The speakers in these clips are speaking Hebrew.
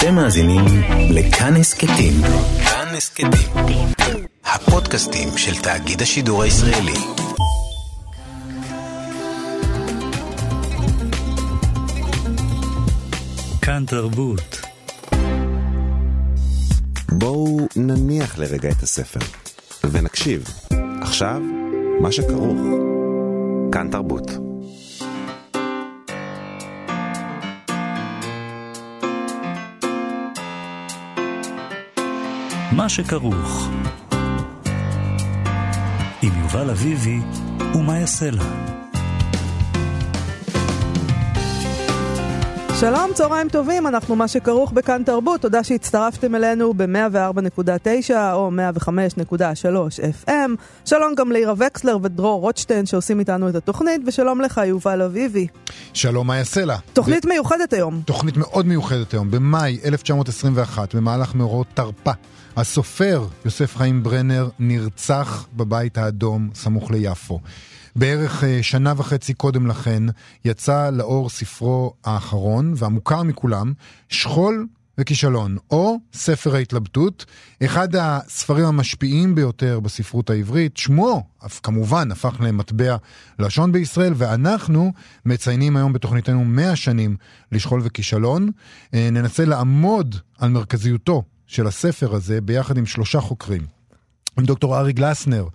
אתם מאזינים לכאן הסכתים. כאן הסכתים. הפודקאסטים של תאגיד השידור הישראלי. כאן תרבות. בואו נניח לרגע את הספר, ונקשיב. עכשיו, מה שכרוך. כאן תרבות. מה שכרוך. עם יובל אביבי ומה יעשה לה. שלום, צהריים טובים, אנחנו מה שכרוך בכאן תרבות, תודה שהצטרפתם אלינו ב-104.9 או 105.3 FM. שלום גם לעירה וקסלר ודרור רוטשטיין שעושים איתנו את התוכנית, ושלום לך יובל אביבי. שלום, מה יעשה לה? תוכנית ו... מיוחדת היום. תוכנית מאוד מיוחדת היום. במאי 1921, במהלך מאורעות תרפ"א, הסופר יוסף חיים ברנר נרצח בבית האדום סמוך ליפו. בערך שנה וחצי קודם לכן יצא לאור ספרו האחרון והמוכר מכולם, שכול וכישלון, או ספר ההתלבטות, אחד הספרים המשפיעים ביותר בספרות העברית, שמו, אף כמובן, הפך למטבע לשון בישראל, ואנחנו מציינים היום בתוכניתנו 100 שנים לשכול וכישלון. ננסה לעמוד על מרכזיותו של הספר הזה ביחד עם שלושה חוקרים. עם דוקטור ארי גלסנר,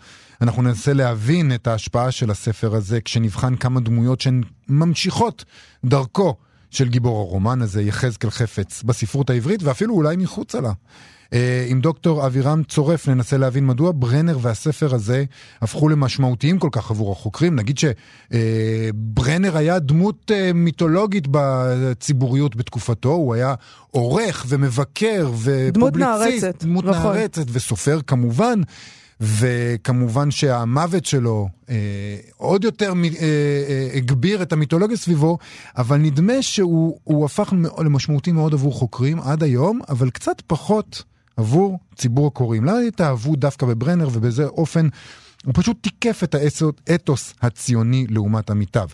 אנחנו ננסה להבין את ההשפעה של הספר הזה כשנבחן כמה דמויות שהן ממשיכות דרכו של גיבור הרומן הזה, יחזקאל חפץ, בספרות העברית ואפילו אולי מחוצה לה. עם דוקטור אבירם צורף ננסה להבין מדוע ברנר והספר הזה הפכו למשמעותיים כל כך עבור החוקרים. נגיד שברנר היה דמות מיתולוגית בציבוריות בתקופתו, הוא היה עורך ומבקר ופובליציסט. דמות נערצת. דמות נכון. נערצת וסופר כמובן. וכמובן שהמוות שלו אה, עוד יותר אה, אה, הגביר את המיתולוגיה סביבו, אבל נדמה שהוא הפך למשמעותי מאוד עבור חוקרים עד היום, אבל קצת פחות עבור ציבור הקוראים. למה התאהבו דווקא בברנר ובזה אופן... הוא פשוט תיקף את האתוס הציוני לעומת עמיתיו.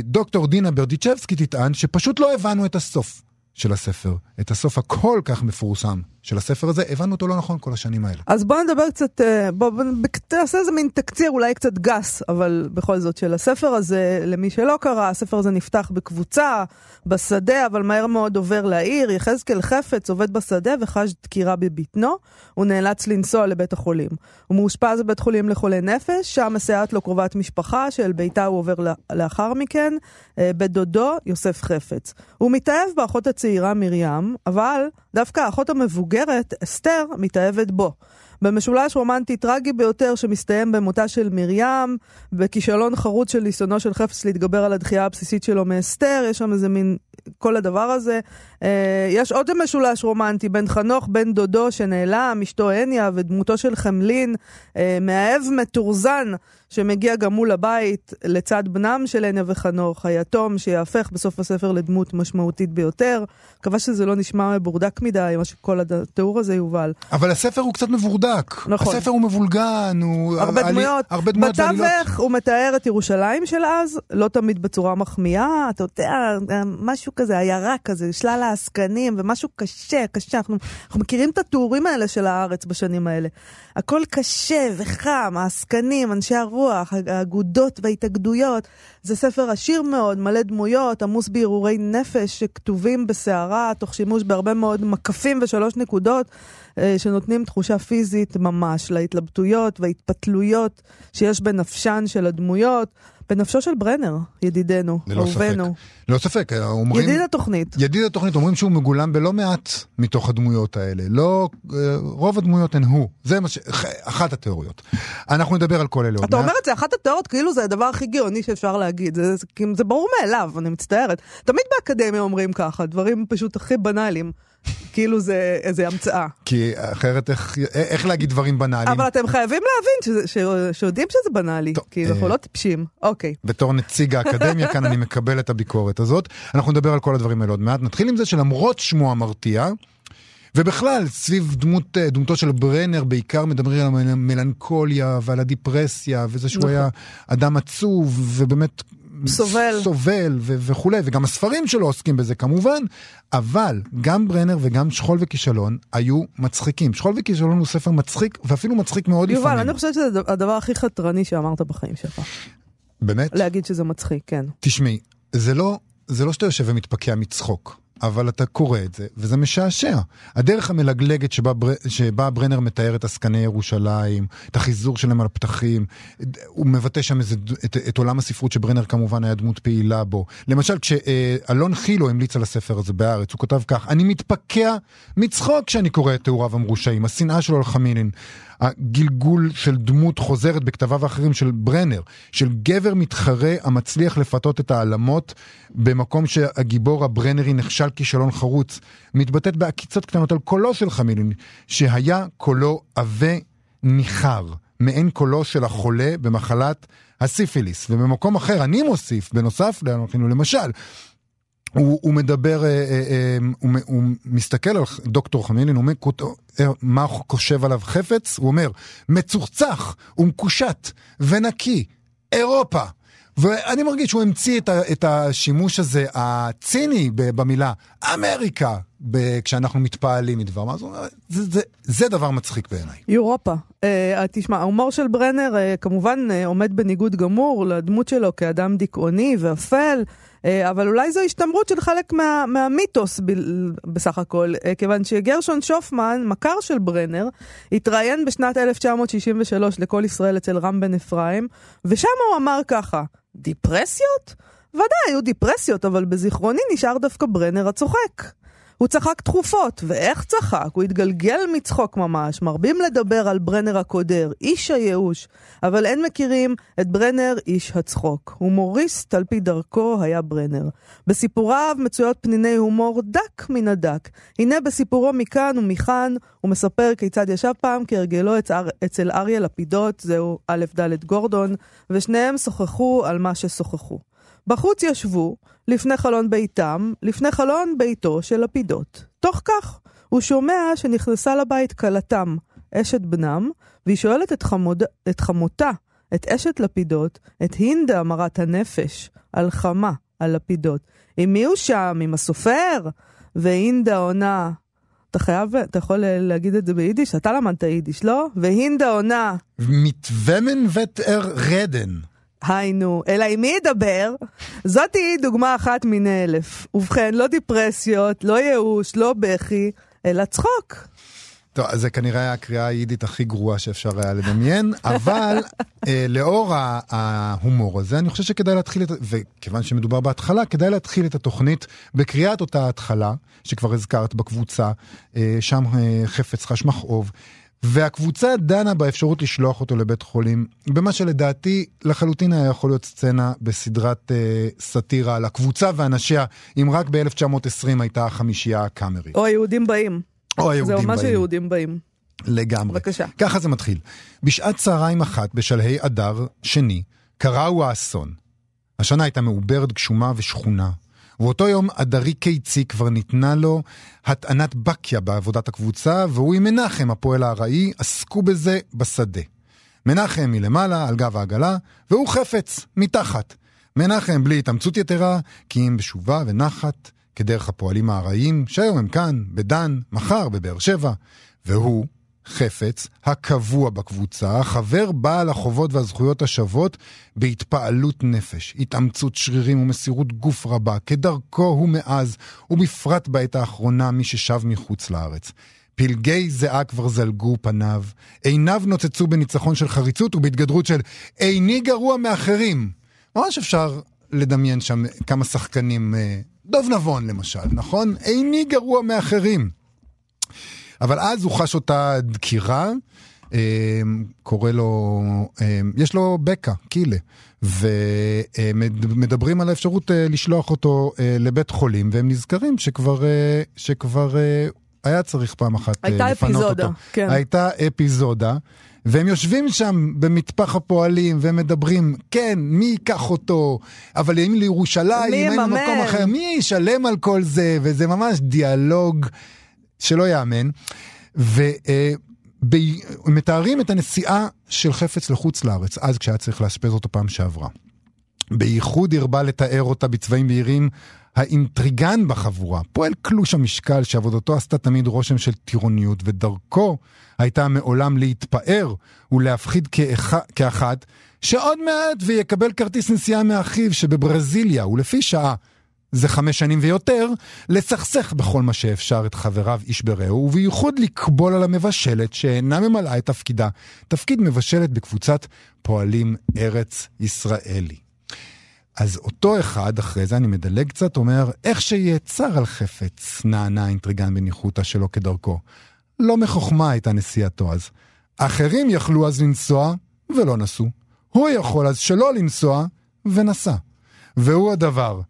דוקטור דינה ברדיצ'בסקי תטען שפשוט לא הבנו את הסוף של הספר, את הסוף הכל כך מפורסם של הספר הזה, הבנו אותו לא נכון כל השנים האלה. אז בוא נדבר קצת, בוא, בוא נעשה איזה מין תקציר אולי קצת גס, אבל בכל זאת של הספר הזה, למי שלא קרא, הספר הזה נפתח בקבוצה, בשדה, אבל מהר מאוד עובר לעיר, יחזקאל חפץ עובד בשדה וחש דקירה בבטנו, הוא נאלץ לנסוע לבית החולים. הוא מאושפז בבית חולים לחולי נפש, שם מסייעת לו קרובת משפחה, שאל ביתה הוא עובר לאחר מכן, בית דודו, יוסף חפץ. הוא מתאהב באחות הצעירה מרים, אבל דווקא האחות המבוגרת, אסתר, מתאהבת בו. במשולש רומנטי טרגי ביותר שמסתיים במותה של מרים, בכישלון חרוץ של ניסיונו של חפץ להתגבר על הדחייה הבסיסית שלו מאסתר, יש שם איזה מין, כל הדבר הזה. אה, יש עוד משולש רומנטי בין חנוך, בן דודו שנעלם, אשתו הניה ודמותו של חמלין, אה, מאהב מתורזן. שמגיע גם מול הבית לצד בנם של הניה וחנוך, היתום שיהפך בסוף הספר לדמות משמעותית ביותר. מקווה שזה לא נשמע מבורדק מדי, מה שכל התיאור הזה יובל. אבל הספר הוא קצת מבורדק. נכון. הספר הוא מבולגן, הוא... הרבה עלי... דמויות. הרבה דמויות בתווך הוא מתאר את ירושלים של אז, לא תמיד בצורה מחמיאה, אתה יודע, משהו כזה, עיירה כזה, שלל העסקנים, ומשהו קשה, קשה. אנחנו, אנחנו מכירים את התיאורים האלה של הארץ בשנים האלה. הכל קשה וחם, העסקנים, אנשי הרוח, האגודות וההתאגדויות. זה ספר עשיר מאוד, מלא דמויות, עמוס בהרהורי נפש שכתובים בסערה, תוך שימוש בהרבה מאוד מקפים ושלוש נקודות, שנותנים תחושה פיזית ממש להתלבטויות וההתפתלויות שיש בנפשן של הדמויות. בנפשו של ברנר, ידידנו, אהובנו. ללא ספק, אומרים... ידיד התוכנית. ידיד התוכנית, אומרים שהוא מגולם בלא מעט מתוך הדמויות האלה. לא, רוב הדמויות הן הוא. זה מה ש... אחת התיאוריות. אנחנו נדבר על כל אלה עוד אתה אומר את זה, אחת התיאוריות, כאילו זה הדבר הכי גאוני שאפשר להגיד. זה, זה, זה ברור מאליו, אני מצטערת. תמיד באקדמיה אומרים ככה, דברים פשוט הכי בנאליים. כאילו זה איזה המצאה. כי אחרת איך, איך להגיד דברים בנאליים? אבל אתם חייבים להבין ש, שיודעים שזה בנאלי, כי אנחנו לא טיפשים. אוקיי. בתור נציג האקדמיה כאן אני מקבל את הביקורת הזאת. אנחנו נדבר על כל הדברים האלה עוד מעט. נתחיל עם זה שלמרות שמו המרתיע, ובכלל, סביב דמות, דמותו של ברנר, בעיקר מדברים על המלנכוליה ועל הדיפרסיה, וזה שהוא היה אדם עצוב, ובאמת סובל. סובל ו- וכולי, וגם הספרים שלו עוסקים בזה כמובן, אבל גם ברנר וגם שכול וכישלון היו מצחיקים. שכול וכישלון הוא ספר מצחיק, ואפילו מצחיק מאוד יובל, לפעמים. אני חושבת שזה הדבר הכי חתרני שאמרת בחיים שלך. באמת? להגיד שזה מצחיק, כן. תשמעי, זה לא, זה לא שאתה יושב ומתפקע מצחוק, אבל אתה קורא את זה, וזה משעשע. הדרך המלגלגת שבה, בר, שבה ברנר מתאר את עסקני ירושלים, את החיזור שלהם על הפתחים, הוא מבטא שם איזה, את, את עולם הספרות שברנר כמובן היה דמות פעילה בו. למשל, כשאלון חילו המליץ על הספר הזה בהארץ, הוא כותב כך, אני מתפקע מצחוק כשאני קורא את תיאוריו המרושעים, השנאה שלו על חמינין. הגלגול של דמות חוזרת בכתביו האחרים של ברנר, של גבר מתחרה המצליח לפתות את העלמות במקום שהגיבור הברנרי נכשל כישלון חרוץ, מתבטאת בעקיצות קטנות על קולו של חמילין, שהיה קולו עבה ניחר, מעין קולו של החולה במחלת הסיפיליס. ובמקום אחר אני מוסיף, בנוסף למשל, הוא, הוא מדבר, אה, אה, אה, הוא, הוא מסתכל על דוקטור חמינין, הוא אומר, מה חושב עליו חפץ? הוא אומר, מצוחצח ומקושט ונקי, אירופה. ואני מרגיש שהוא המציא את, ה, את השימוש הזה, הציני במילה אמריקה, ב, כשאנחנו מתפעלים מדבר מה, זה, זה, זה דבר מצחיק בעיניי. אירופה. Uh, תשמע, ההומור של ברנר uh, כמובן uh, עומד בניגוד גמור לדמות שלו כאדם דיכאוני ואפל. אה, אבל אולי זו השתמרות של חלק מה, מהמיתוס ב, בסך הכל, אה, כיוון שגרשון שופמן, מכר של ברנר, התראיין בשנת 1963 לכל ישראל אצל רם בן אפרים, ושם הוא אמר ככה, דיפרסיות? ודאי, היו דיפרסיות, אבל בזיכרוני נשאר דווקא ברנר הצוחק. הוא צחק תכופות, ואיך צחק? הוא התגלגל מצחוק ממש, מרבים לדבר על ברנר הקודר, איש הייאוש, אבל אין מכירים את ברנר איש הצחוק. הומוריסט על פי דרכו היה ברנר. בסיפוריו מצויות פניני הומור דק מן הדק. הנה בסיפורו מכאן ומכאן, הוא מספר כיצד ישב פעם כהרגלו אצל אריה לפידות, זהו א' ד' גורדון, ושניהם שוחחו על מה ששוחחו. בחוץ ישבו, לפני חלון ביתם, לפני חלון ביתו של לפידות. תוך כך, הוא שומע שנכנסה לבית כלתם, אשת בנם, והיא שואלת את, חמוד, את חמותה, את אשת לפידות, את הינדה מרת הנפש, על חמה, על לפידות. עם מי הוא שם? עם הסופר? והינדה עונה, אתה חייב, אתה יכול להגיד את זה ביידיש? אתה למדת יידיש, לא? והינדה עונה. מתוומן ותר רדן. היינו, אלא עם מי ידבר? זאת היא דוגמה אחת מיני אלף. ובכן, לא דיפרסיות, לא ייאוש, לא בכי, אלא צחוק. טוב, אז זה כנראה הקריאה היידית הכי גרועה שאפשר היה לדמיין, אבל אה, לאור ההומור הזה, אני חושב שכדאי להתחיל את, וכיוון שמדובר בהתחלה, כדאי להתחיל את התוכנית בקריאת אותה התחלה, שכבר הזכרת בקבוצה, אה, שם אה, חפץ חש מכאוב. והקבוצה דנה באפשרות לשלוח אותו לבית חולים, במה שלדעתי לחלוטין היה יכול להיות סצנה בסדרת אה, סאטירה על הקבוצה ואנשיה, אם רק ב-1920 הייתה החמישייה הקאמרית. או היהודים באים. או היהודים באים. זה ממש היהודים באים. לגמרי. בבקשה. ככה זה מתחיל. בשעת צהריים אחת, בשלהי אדר שני, קראו האסון. השנה הייתה מעוברת, גשומה ושכונה. ובאותו יום אדרי קיצי כבר ניתנה לו הטענת בקיה בעבודת הקבוצה, והוא עם מנחם, הפועל הארעי, עסקו בזה בשדה. מנחם מלמעלה, על גב העגלה, והוא חפץ, מתחת. מנחם בלי התאמצות יתרה, כי אם בשובה ונחת, כדרך הפועלים הארעיים, שהיום הם כאן, בדן, מחר בבאר שבע. והוא, חפץ, הקבוע בקבוצה, החבר בעל החובות והזכויות השוות בהתפעלות נפש, התאמצות שרירים ומסירות גוף רבה, כדרכו הוא מאז, ובפרט בעת האחרונה מי ששב מחוץ לארץ. פלגי זיעה כבר זלגו פניו, עיניו נוצצו בניצחון של חריצות ובהתגדרות של איני גרוע מאחרים. ממש אפשר לדמיין שם כמה שחקנים, אה, דוב נבון למשל, נכון? איני גרוע מאחרים. אבל אז הוא חש אותה דקירה, אה, קורא לו, אה, יש לו בקע, קילה, ומדברים על האפשרות אה, לשלוח אותו לבית חולים, והם נזכרים שכבר, שכבר היה צריך פעם אחת הייתה לפנות אפיזודה, אותו. כן. הייתה אפיזודה. והם יושבים שם במטפח הפועלים ומדברים, כן, מי ייקח אותו, אבל אם לירושלים, אם אין יממן? מקום אחר, מי ישלם על כל זה, וזה ממש דיאלוג שלא יאמן. ומתארים את הנסיעה של חפץ לחוץ לארץ, אז כשהיה צריך לאשפז אותו פעם שעברה. בייחוד הרבה לתאר אותה בצבעים בהירים האינטריגן בחבורה, פועל קלוש המשקל שעבודתו עשתה תמיד רושם של טירוניות, ודרכו הייתה מעולם להתפאר ולהפחיד כאח... כאחת, שעוד מעט ויקבל כרטיס נסיעה מאחיו שבברזיליה, ולפי שעה, זה חמש שנים ויותר, לסכסך בכל מה שאפשר את חבריו איש ברעהו, ובייחוד לקבול על המבשלת שאינה ממלאה את תפקידה, תפקיד מבשלת בקבוצת פועלים ארץ ישראלי. אז אותו אחד, אחרי זה אני מדלג קצת, אומר, איך שיהיה צר על חפץ, נענה אינטריגן בניחותא שלא כדרכו. לא מחוכמה הייתה נסיעתו אז. אחרים יכלו אז לנסוע, ולא נסעו. הוא יכול אז שלא לנסוע, ונסע. והוא הדבר,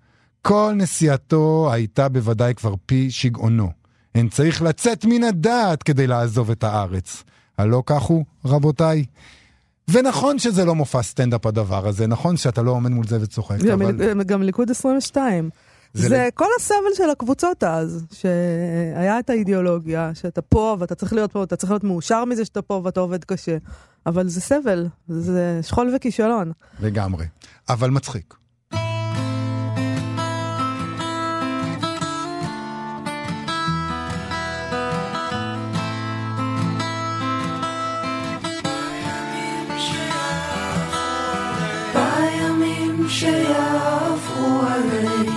כל נסיעתו הייתה בוודאי כבר פי שגעונו. אין צריך לצאת מן הדעת כדי לעזוב את הארץ. הלא כך הוא, רבותיי. ונכון שזה לא מופע סטנדאפ הדבר הזה, נכון שאתה לא עומד מול זה וצוחק, גם, אבל... גם ליכוד 22. זה זה, ל- כל הסבל של הקבוצות אז, שהיה את האידיאולוגיה, שאתה פה ואתה צריך להיות פה, אתה צריך להיות מאושר מזה שאתה פה ואתה עובד קשה. אבל זה סבל, זה שכול וכישלון. לגמרי. אבל מצחיק. burning.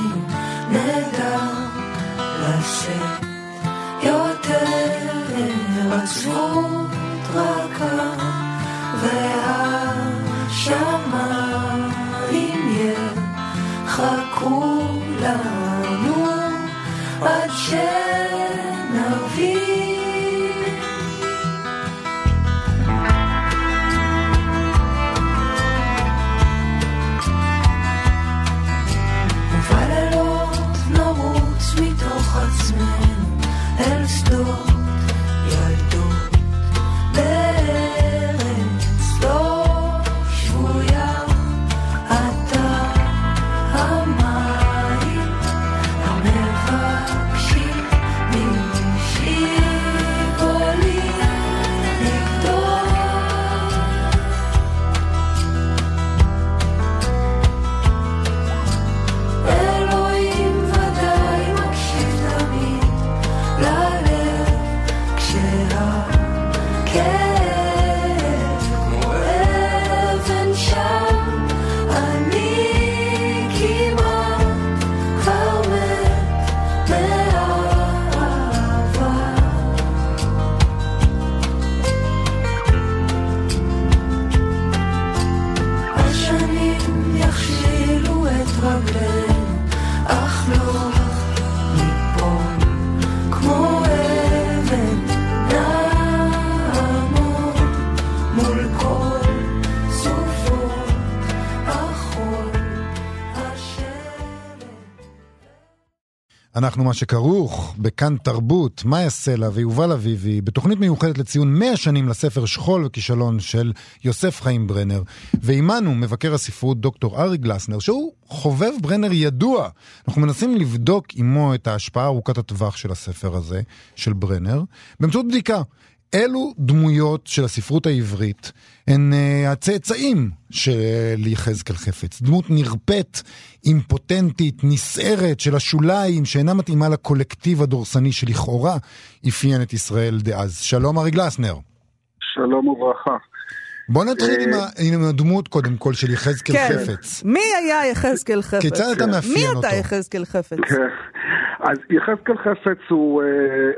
אנחנו מה שכרוך בכאן תרבות, מאיה סלע ויובל אביבי, בתוכנית מיוחדת לציון 100 שנים לספר שכול וכישלון של יוסף חיים ברנר, ועימנו מבקר הספרות דוקטור ארי גלסנר, שהוא חובב ברנר ידוע. אנחנו מנסים לבדוק עמו את ההשפעה ארוכת הטווח של הספר הזה, של ברנר, באמצעות בדיקה. אילו דמויות של הספרות העברית הן uh, הצאצאים של יחזקאל חפץ. דמות נרפאת, אימפוטנטית, נסערת של השוליים שאינה מתאימה לקולקטיב הדורסני שלכאורה אפיין את ישראל דאז. שלום ארי גלסנר. שלום וברכה. בוא נתחיל עם, אה, ה- עם הדמות קודם כל של יחזקאל כן. חפץ. מי היה יחזקאל חפץ? כיצד אתה מאפיין מי אותו? אתה יחזקאל חפץ? כן. אז יחזקאל חפץ הוא, אה,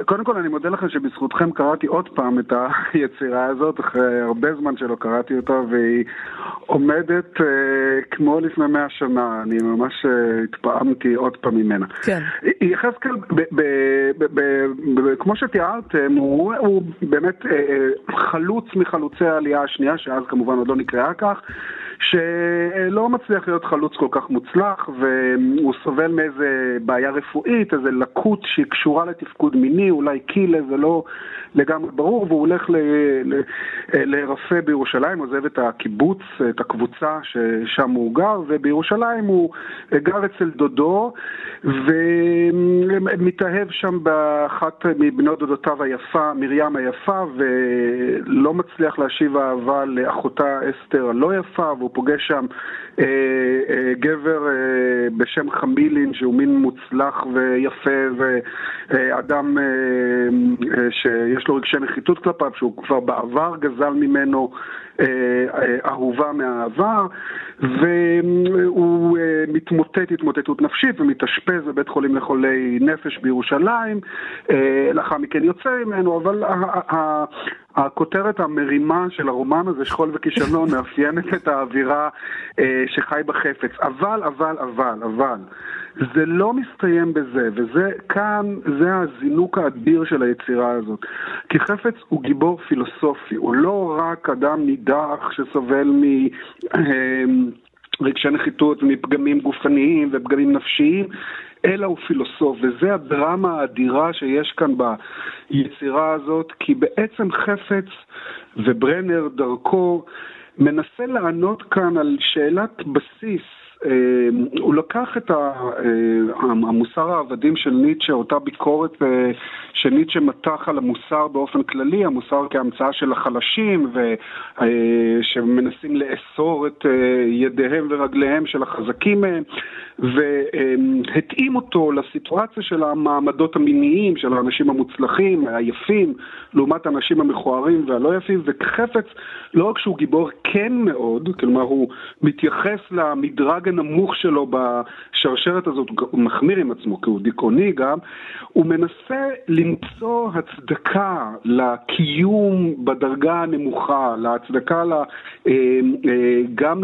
קודם כל אני מודה לכם שבזכותכם קראתי עוד פעם את היצירה הזאת, אחרי הרבה זמן שלא קראתי אותה, והיא עומדת אה, כמו לפני מאה שנה, אני ממש התפעמתי עוד פעם ממנה. כן. יחזקאל, כמו שתיארתם, הוא, הוא באמת חלוץ מחלוצי העלייה השנייה, שאז כמובן עוד לא נקראה כך, שלא מצליח להיות חלוץ כל כך מוצלח, והוא סובל מאיזה בעיה רפואית, איזה לקות שהיא קשורה לתפקוד מיני, אולי קילה, זה לא לגמרי ברור, והוא הולך להירפא בירושלים, עוזב את הקיבוץ, את הקבוצה ששם הוא גר, ובירושלים הוא גר אצל דודו, ומתאהב שם באחת מבנות דודותיו היפה, מרים היפה, ולא מצליח להשיב אהבה לאחותה אסתר הלא יפה, והוא פוגש שם אה, אה, גבר אה, בשם חמילין, שהוא מין מוצלח ויפה, ואדם אה, אה, שיש לו רגשי נחיתות כלפיו, שהוא כבר בעבר גזל ממנו אהובה מהעבר, והוא אה, מתמוטט התמוטטות נפשית ומתאשפז בבית חולים לחולי נפש בירושלים, אה, לאחר מכן יוצא ממנו, אבל הכותרת המרימה של הרומן הזה, שכול וכישלון, מאפיינת את האווירה אה, שחי בחפץ. אבל, אבל, אבל, אבל, זה לא מסתיים בזה, וזה כאן, זה הזינוק האדיר של היצירה הזאת. כי חפץ הוא גיבור פילוסופי, הוא לא רק אדם נידח שסובל מ... אה, רגשי נחיתות מפגמים גופניים ופגמים נפשיים, אלא הוא פילוסוף, וזה הדרמה האדירה שיש כאן ביצירה הזאת, כי בעצם חפץ וברנר דרכו מנסה לענות כאן על שאלת בסיס. אה, הוא לקח את אה, המוסר העבדים של ניטשה, אותה ביקורת אה, שניטשה מתח על המוסר באופן כללי, המוסר כהמצאה של החלשים ושמנסים לאסור את ידיהם ורגליהם של החזקים מהם והתאים אותו לסיטואציה של המעמדות המיניים, של האנשים המוצלחים, היפים, לעומת האנשים המכוערים והלא יפים, וחפץ, לא רק שהוא גיבור כן מאוד, כלומר הוא מתייחס למדרג הנמוך שלו בשרשרת הזאת, הוא מחמיר עם עצמו כי הוא דיכאוני גם, הוא מנסה למצוא הצדקה לקיום בדרגה הנמוכה, להצדקה לה, אה, אה, גם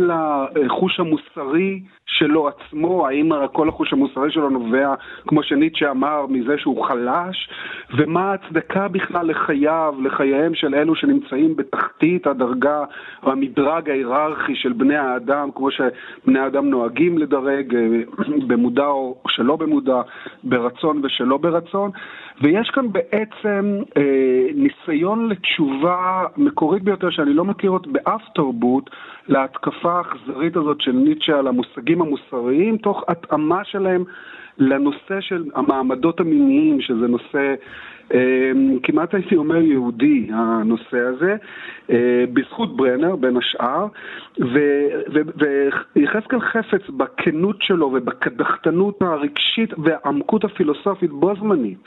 לחוש המוסרי שלו עצמו, האם כל החוש המוסרי שלו נובע, כמו שניטשה אמר, מזה שהוא חלש, ומה ההצדקה בכלל לחייו, לחייהם של אלו שנמצאים בתחתית הדרגה המדרג ההיררכי של בני האדם, כמו שבני האדם נוהגים לדרג, אה, במודע או שלא במודע, ברצון ושלא ברצון. ויש כאן בעצם אה, ניסיון לתשובה מקורית ביותר שאני לא מכיר עוד באף תרבות להתקפה האכזרית הזאת של ניטשה על המושגים המוסריים, תוך התאמה שלהם לנושא של המעמדות המיניים, שזה נושא אה, כמעט הייתי אומר יהודי, הנושא הזה, אה, בזכות ברנר בין השאר, ויחזקאל חפץ בכנות שלו ובקדחתנות הרגשית והעמקות הפילוסופית בו זמנית.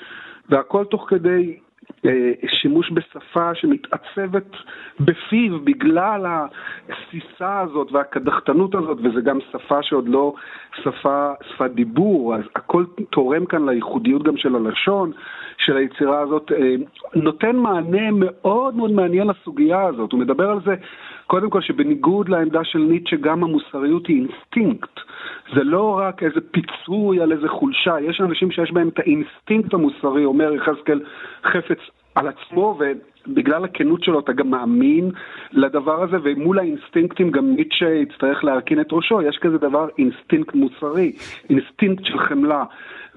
והכל תוך כדי אה, שימוש בשפה שמתעצבת בפיו בגלל התסיסה הזאת והקדחתנות הזאת, וזה גם שפה שעוד לא שפה, שפת דיבור, אז הכל תורם כאן לייחודיות גם של הלשון, של היצירה הזאת, אה, נותן מענה מאוד מאוד מעניין לסוגיה הזאת. הוא מדבר על זה, קודם כל, שבניגוד לעמדה של ניטשה, גם המוסריות היא אינסטינקט. זה לא רק איזה פיצוי על איזה חולשה, יש אנשים שיש בהם את האינסטינקט המוסרי, אומר יחזקאל חפץ על עצמו, ובגלל הכנות שלו אתה גם מאמין לדבר הזה, ומול האינסטינקטים גם ניטשה יצטרך להרכין את ראשו, יש כזה דבר אינסטינקט מוסרי, אינסטינקט של חמלה.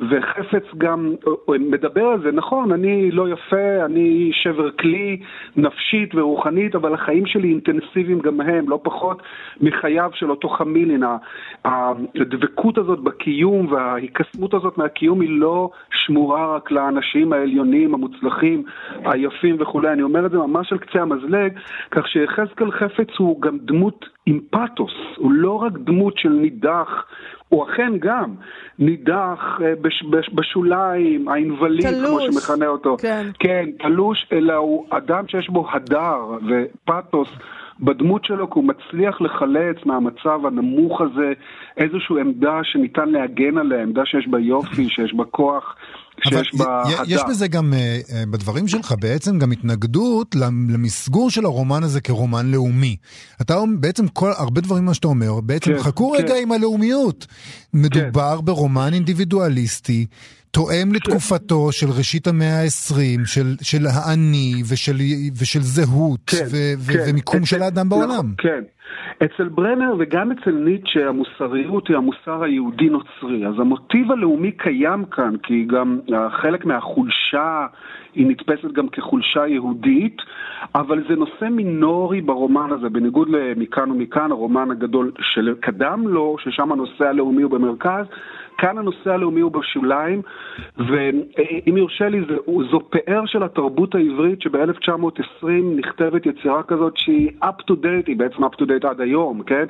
וחפץ גם מדבר על זה, נכון, אני לא יפה, אני שבר כלי נפשית ורוחנית, אבל החיים שלי אינטנסיביים גם הם, לא פחות מחייו של אותו חמילין. הדבקות הזאת בקיום וההיקסמות הזאת מהקיום היא לא שמורה רק לאנשים העליונים, המוצלחים, היפים וכולי. אני אומר את זה ממש על קצה המזלג, כך שיחזקאל חפץ הוא גם דמות עם פתוס, הוא לא רק דמות של נידח, הוא אכן גם נידח אה, בש, בש, בשוליים, האינווליד, כמו שמכנה אותו. כן. כן, תלוש, אלא הוא אדם שיש בו הדר ופתוס. בדמות שלו, כי הוא מצליח לחלץ מהמצב הנמוך הזה איזושהי עמדה שניתן להגן עליה, עמדה שיש בה יופי, שיש בה כוח, שיש בה הדר. יש בזה גם, אה, אה, בדברים שלך, בעצם גם התנגדות למ- למסגור של הרומן הזה כרומן לאומי. אתה בעצם כל, הרבה דברים מה שאתה אומר, בעצם כן, חכו כן. רגע עם הלאומיות. מדובר ברומן אינדיבידואליסטי. תואם לתקופתו של ראשית המאה ה-20, של, של האני ושל, ושל זהות כן, ו, ו, כן. ומיקום אצל- של האדם נכון, בעולם. כן. אצל ברנר וגם אצל ניטשה המוסריות היא המוסר היהודי-נוצרי. אז המוטיב הלאומי קיים כאן, כי גם אה, חלק מהחולשה היא נתפסת גם כחולשה יהודית, אבל זה נושא מינורי ברומן הזה, בניגוד למכאן ומכאן, הרומן הגדול שקדם לו, ששם הנושא הלאומי הוא במרכז. כאן הנושא הלאומי הוא בשוליים, ואם יורשה לי, זה, זו פאר של התרבות העברית שב-1920 נכתבת יצירה כזאת שהיא up to date, היא בעצם up to date עד היום, כן?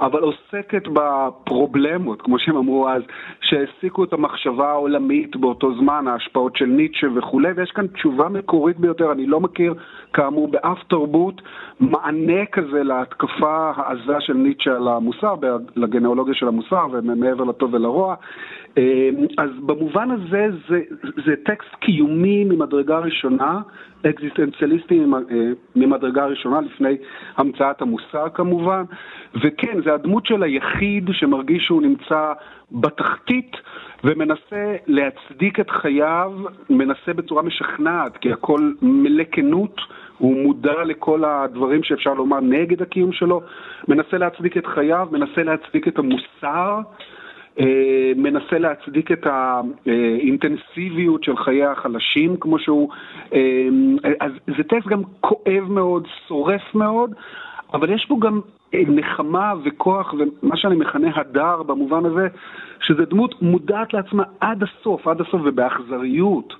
אבל עוסקת בפרובלמות, כמו שהם אמרו אז, שהעסיקו את המחשבה העולמית באותו זמן, ההשפעות של ניטשה וכולי, ויש כאן תשובה מקורית ביותר, אני לא מכיר, כאמור, באף תרבות, מענה כזה להתקפה העזה של ניטשה על המוסר, לגנאולוגיה של המוסר, ומעבר לטוב ולרוע. אה, אז במובן הזה זה, זה טקסט קיומי ממדרגה ראשונה, אקזיסטנציאליסטי אה, ממדרגה ראשונה, לפני המצאת המוסר כמובן, וכן, זה הדמות של היחיד שמרגיש שהוא נמצא בתחתית ומנסה להצדיק את חייו, מנסה בצורה משכנעת, כי הכל מלא כנות, הוא מודע לכל הדברים שאפשר לומר נגד הקיום שלו, מנסה להצדיק את חייו, מנסה להצדיק את המוסר. אה, מנסה להצדיק את האינטנסיביות של חיי החלשים כמו שהוא, אה, אז זה טקסט גם כואב מאוד, שורף מאוד, אבל יש פה גם אה, נחמה וכוח ומה שאני מכנה הדר במובן הזה, שזה דמות מודעת לעצמה עד הסוף, עד הסוף ובאכזריות.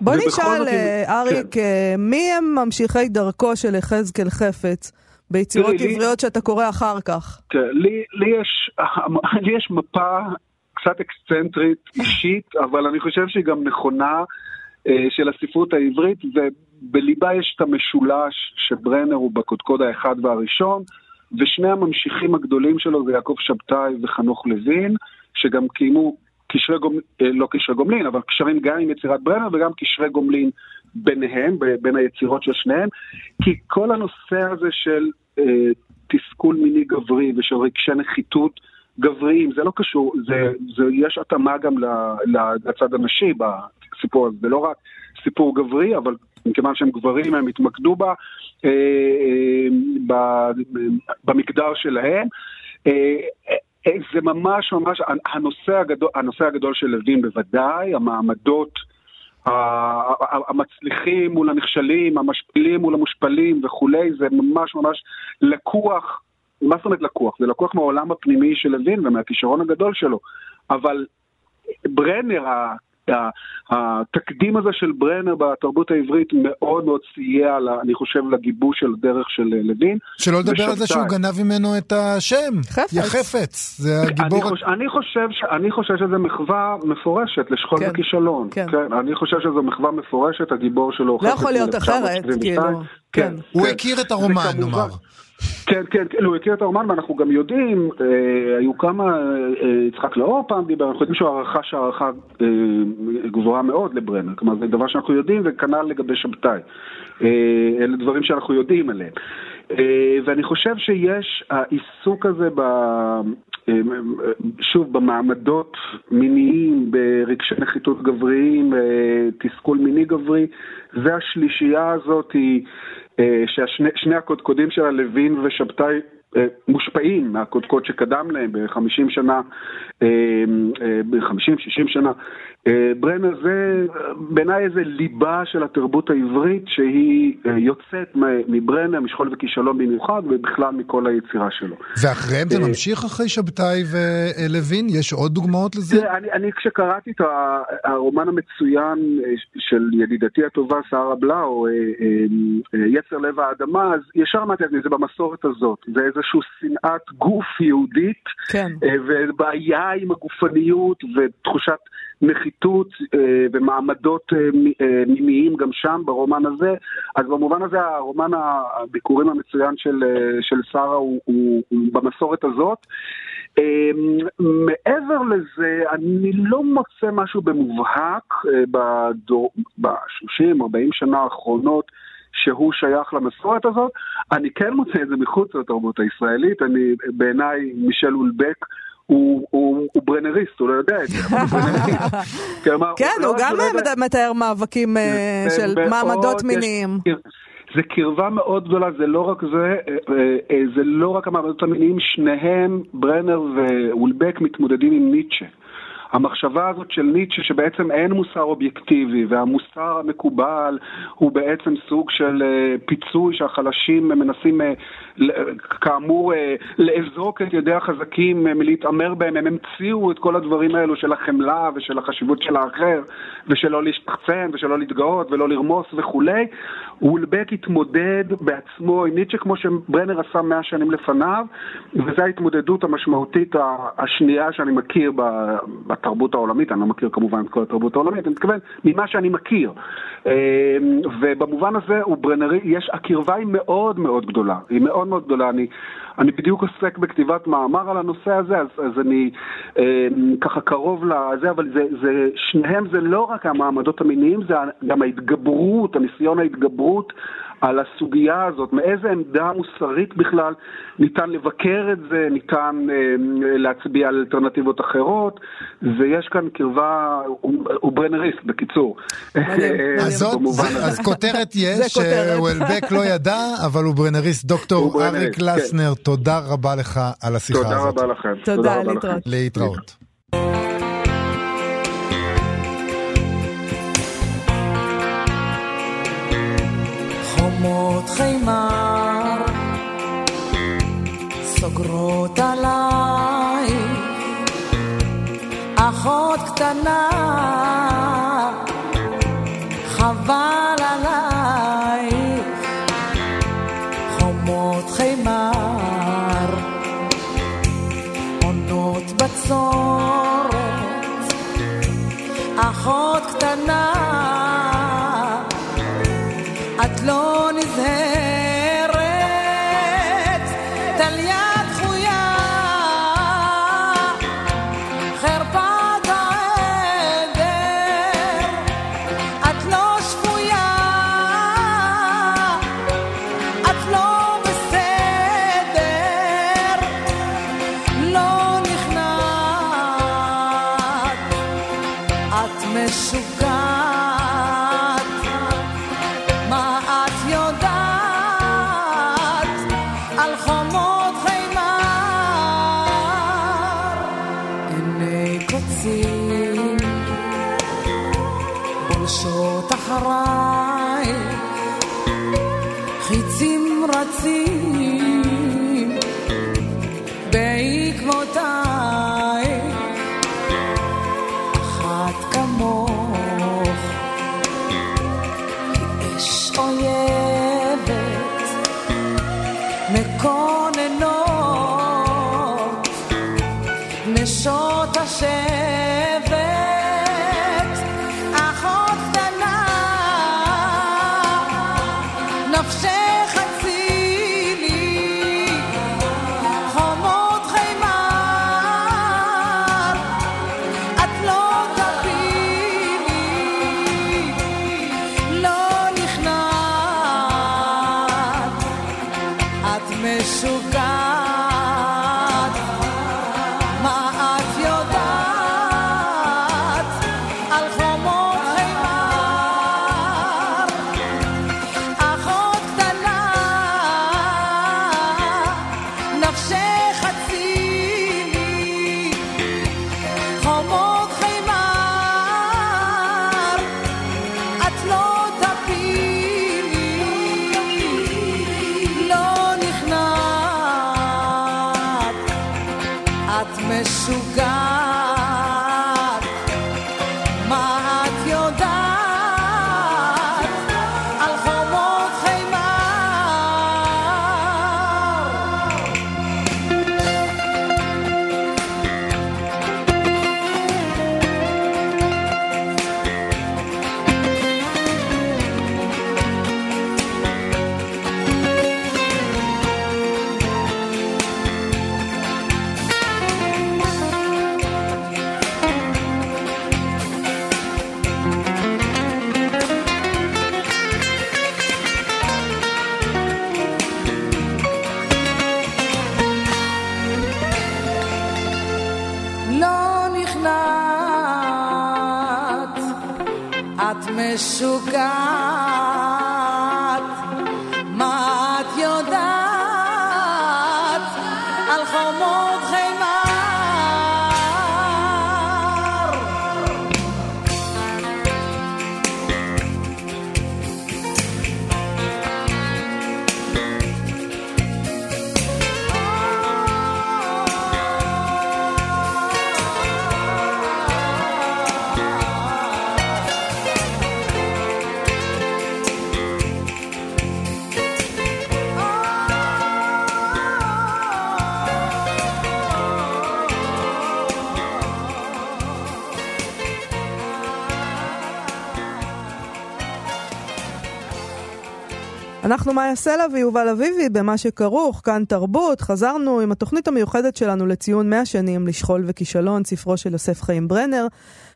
בוא נשאל, אריק, כן. מי הם ממשיכי דרכו של יחזקאל חפץ? ביצירות תראי, עבריות שאתה קורא אחר כך. כן, לי, לי, יש, לי יש מפה קצת אקסצנטרית אישית, אבל אני חושב שהיא גם נכונה אה, של הספרות העברית, ובליבה יש את המשולש שברנר הוא בקודקוד האחד והראשון, ושני הממשיכים הגדולים שלו זה יעקב שבתאי וחנוך לוין, שגם קיימו קשרי גומלין, אה, לא קשרי גומלין, אבל קשרים גם עם יצירת ברנר וגם קשרי גומלין ביניהם, בין היצירות של שניהם, כי כל הנושא הזה של אה, תסכול מיני גברי ושל רגשי נחיתות גבריים, זה לא קשור, זה, זה, יש התאמה גם לצד הנשי בסיפור הזה, זה לא רק סיפור גברי, אבל מכיוון שהם גברים הם התמקדו בה, אה, אה, במגדר שלהם. אה, אה, זה ממש ממש, הנושא הגדול, הנושא הגדול של לוין בוודאי, המעמדות המצליחים מול הנכשלים, המשפילים מול המושפלים וכולי, זה ממש ממש לקוח, מה זאת אומרת לקוח? זה לקוח מהעולם הפנימי של לוין ומהכישרון הגדול שלו, אבל ברנר, התקדים הזה של ברנר בתרבות העברית מאוד מאוד סייע, אני חושב, לגיבוש של הדרך של לוין. שלא לדבר על זה שהוא גנב ממנו את השם, חפץ. יחפץ, זה הגיבור... אני, חוש, אני, חושב, אני חושב שזו מחווה מפורשת לשכול כן, וכישלון. כן. כן, אני חושב שזו מחווה מפורשת, הגיבור שלו לא יכול להיות אחרת, כאילו. כן. כן. הוא כן. הכיר את הרומן, נאמר. כן, כן, כן, הוא הכיר את הרומן ואנחנו גם יודעים, אה, היו כמה, אה, יצחק לאור פעם דיבר, אנחנו יודעים שהוא רכש הערכה אה, גבוהה מאוד לברנר, כלומר זה דבר שאנחנו יודעים וכנ"ל לגבי שבתאי, אה, אלה דברים שאנחנו יודעים עליהם. אה, ואני חושב שיש העיסוק הזה ב... אה, שוב, במעמדות מיניים, ברגשי נחיתות גבריים, אה, תסכול מיני גברי, והשלישייה הזאת היא אה, ששני הקודקודים שלה, לוין ושבתאי, אה, מושפעים מהקודקוד שקדם להם ב-50 שנה, ב-50-60 שנה. ברנר זה בעיניי איזה ליבה של התרבות העברית שהיא יוצאת מברנר, משכול וכישלון במיוחד, ובכלל מכל היצירה שלו. ואחריהם זה ממשיך אחרי שבתאי ולוין? יש עוד דוגמאות לזה? אני, אני כשקראתי את הרומן המצוין של ידידתי הטובה, שרה בלאו, יצר לב האדמה, אז ישר אמרתי לעצמי, זה במסורת הזאת. זה איזושהי שנאת גוף יהודית, כן. ובעיה עם הגופניות ותחושת נחיתות ומעמדות מימיים גם שם, ברומן הזה. אז במובן הזה הרומן הביקורים המצוין של, של שרה הוא, הוא, הוא במסורת הזאת. מעבר לזה, אני לא מוצא משהו במובהק ב-30-40 שנה האחרונות שהוא שייך למסורת הזאת. אני כן מוצא את זה מחוץ לתרבות הישראלית, אני, בעיניי מישל אולבק הוא, ברנריסט, הוא לא יודע את זה. כן, הוא גם מתאר מאבקים אה, של מעמדות מיניים. זה קרבה מאוד גדולה, זה לא רק זה, אה, אה, זה לא רק המעמדות המיניים, שניהם, ברנר ואולבק, מתמודדים עם ניטשה. המחשבה הזאת של ניטשה שבעצם אין מוסר אובייקטיבי והמוסר המקובל הוא בעצם סוג של פיצוי שהחלשים מנסים כאמור אה, לאזוק את ידי החזקים אה, מלהתעמר בהם, הם המציאו את כל הדברים האלו של החמלה ושל החשיבות של האחר ושלא להשתחצן ושלא להתגאות ולא לרמוס וכולי. וולבק התמודד בעצמו עם ניטשה כמו שברנר עשה מאה שנים לפניו וזו ההתמודדות המשמעותית השנייה שאני מכיר בתרבות העולמית, אני לא מכיר כמובן את כל התרבות העולמית, אני מתכוון ממה שאני מכיר. אה, ובמובן הזה הוא ברנרי, יש, הקרבה היא מאוד מאוד גדולה, היא מאוד מאוד גדולה. אני, אני בדיוק עוסק בכתיבת מאמר על הנושא הזה, אז, אז אני אה, ככה קרוב לזה, אבל זה, זה, שניהם זה לא רק המעמדות המיניים, זה גם ההתגברות, הניסיון ההתגברות על הסוגיה הזאת, מאיזה עמדה מוסרית בכלל ניתן לבקר את זה, ניתן אה, להצביע על אלטרנטיבות אחרות, ויש כאן קרבה, הוא, ברנריסט בקיצור. מדהים. אה, אז כותרת יש. שוולבק לא ידע, אבל הוא ברנריסט. דוקטור אריק כן. לסנר, תודה רבה לך על השיחה תודה הזאת. רבה לכם. תודה, רבה להתראות. חומות חימר סוגרות עליי אחות קטנה. חבל עלייך חומות חימר עונות בצורת. אחות קטנה על חומות חימר? עיני קוצים בולשות אחריי, חיצים רצים אנחנו מאיה סלע ויובל אביבי במה שכרוך, כאן תרבות. חזרנו עם התוכנית המיוחדת שלנו לציון 100 שנים לשכול וכישלון, ספרו של יוסף חיים ברנר,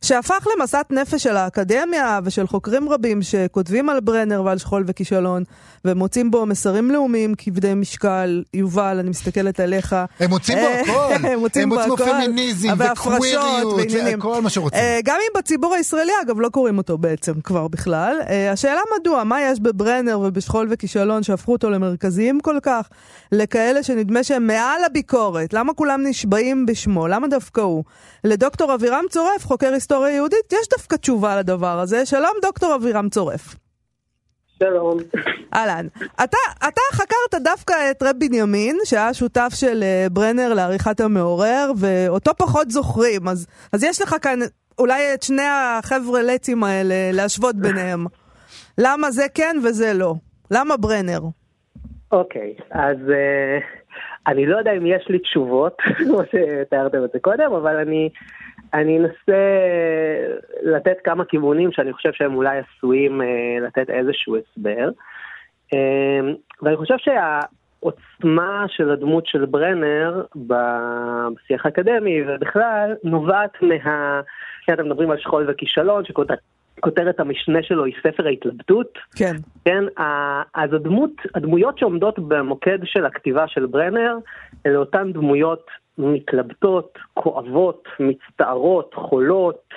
שהפך למסת נפש של האקדמיה ושל חוקרים רבים שכותבים על ברנר ועל שכול וכישלון, ומוצאים בו מסרים לאומיים כבדי משקל. יובל, אני מסתכלת עליך. הם מוצאים בו הכל. הם מוצאים בו הכל. פמיניזם וקוויריות. וכל מה שרוצים. אה, גם אם בציבור הישראלי, אגב, לא קוראים אותו בעצם כבר בכלל. אה, השאלה מדוע, מה יש בברנר ובשכול וכישלון שהפכו אותו למרכזיים כל כך, לכאלה שנדמה שהם מעל הביקורת? למה כולם נשבעים בשמו? למה דווקא הוא? לדוקטור אבירם צורף, חוקר היסטוריה יהודית, יש דווקא תשובה לדבר הזה. שלום, דוקטור אבירם צורף. שלום. אהלן. אתה, אתה חקרת דווקא את רב בנימין, שהיה שותף של אה, ברנר לעריכת המעורר, ואותו פחות זוכרים, אז, אז יש לך כאן אולי את שני החבר'ה לצים האלה להשוות ביניהם. למה זה כן וזה לא? למה ברנר? אוקיי, אז אה, אני לא יודע אם יש לי תשובות, כמו שתיארתם את זה קודם, אבל אני, אני אנסה לתת כמה כיוונים שאני חושב שהם אולי עשויים אה, לתת איזשהו הסבר. אה, ואני חושב שהעוצמה של הדמות של ברנר בשיח האקדמי ובכלל נובעת מה... אתם מדברים על שכול וכישלון, שכותרת המשנה שלו היא ספר ההתלבטות. כן. כן, אז הדמות, הדמויות שעומדות במוקד של הכתיבה של ברנר, אלה אותן דמויות מתלבטות, כואבות, מצטערות, חולות,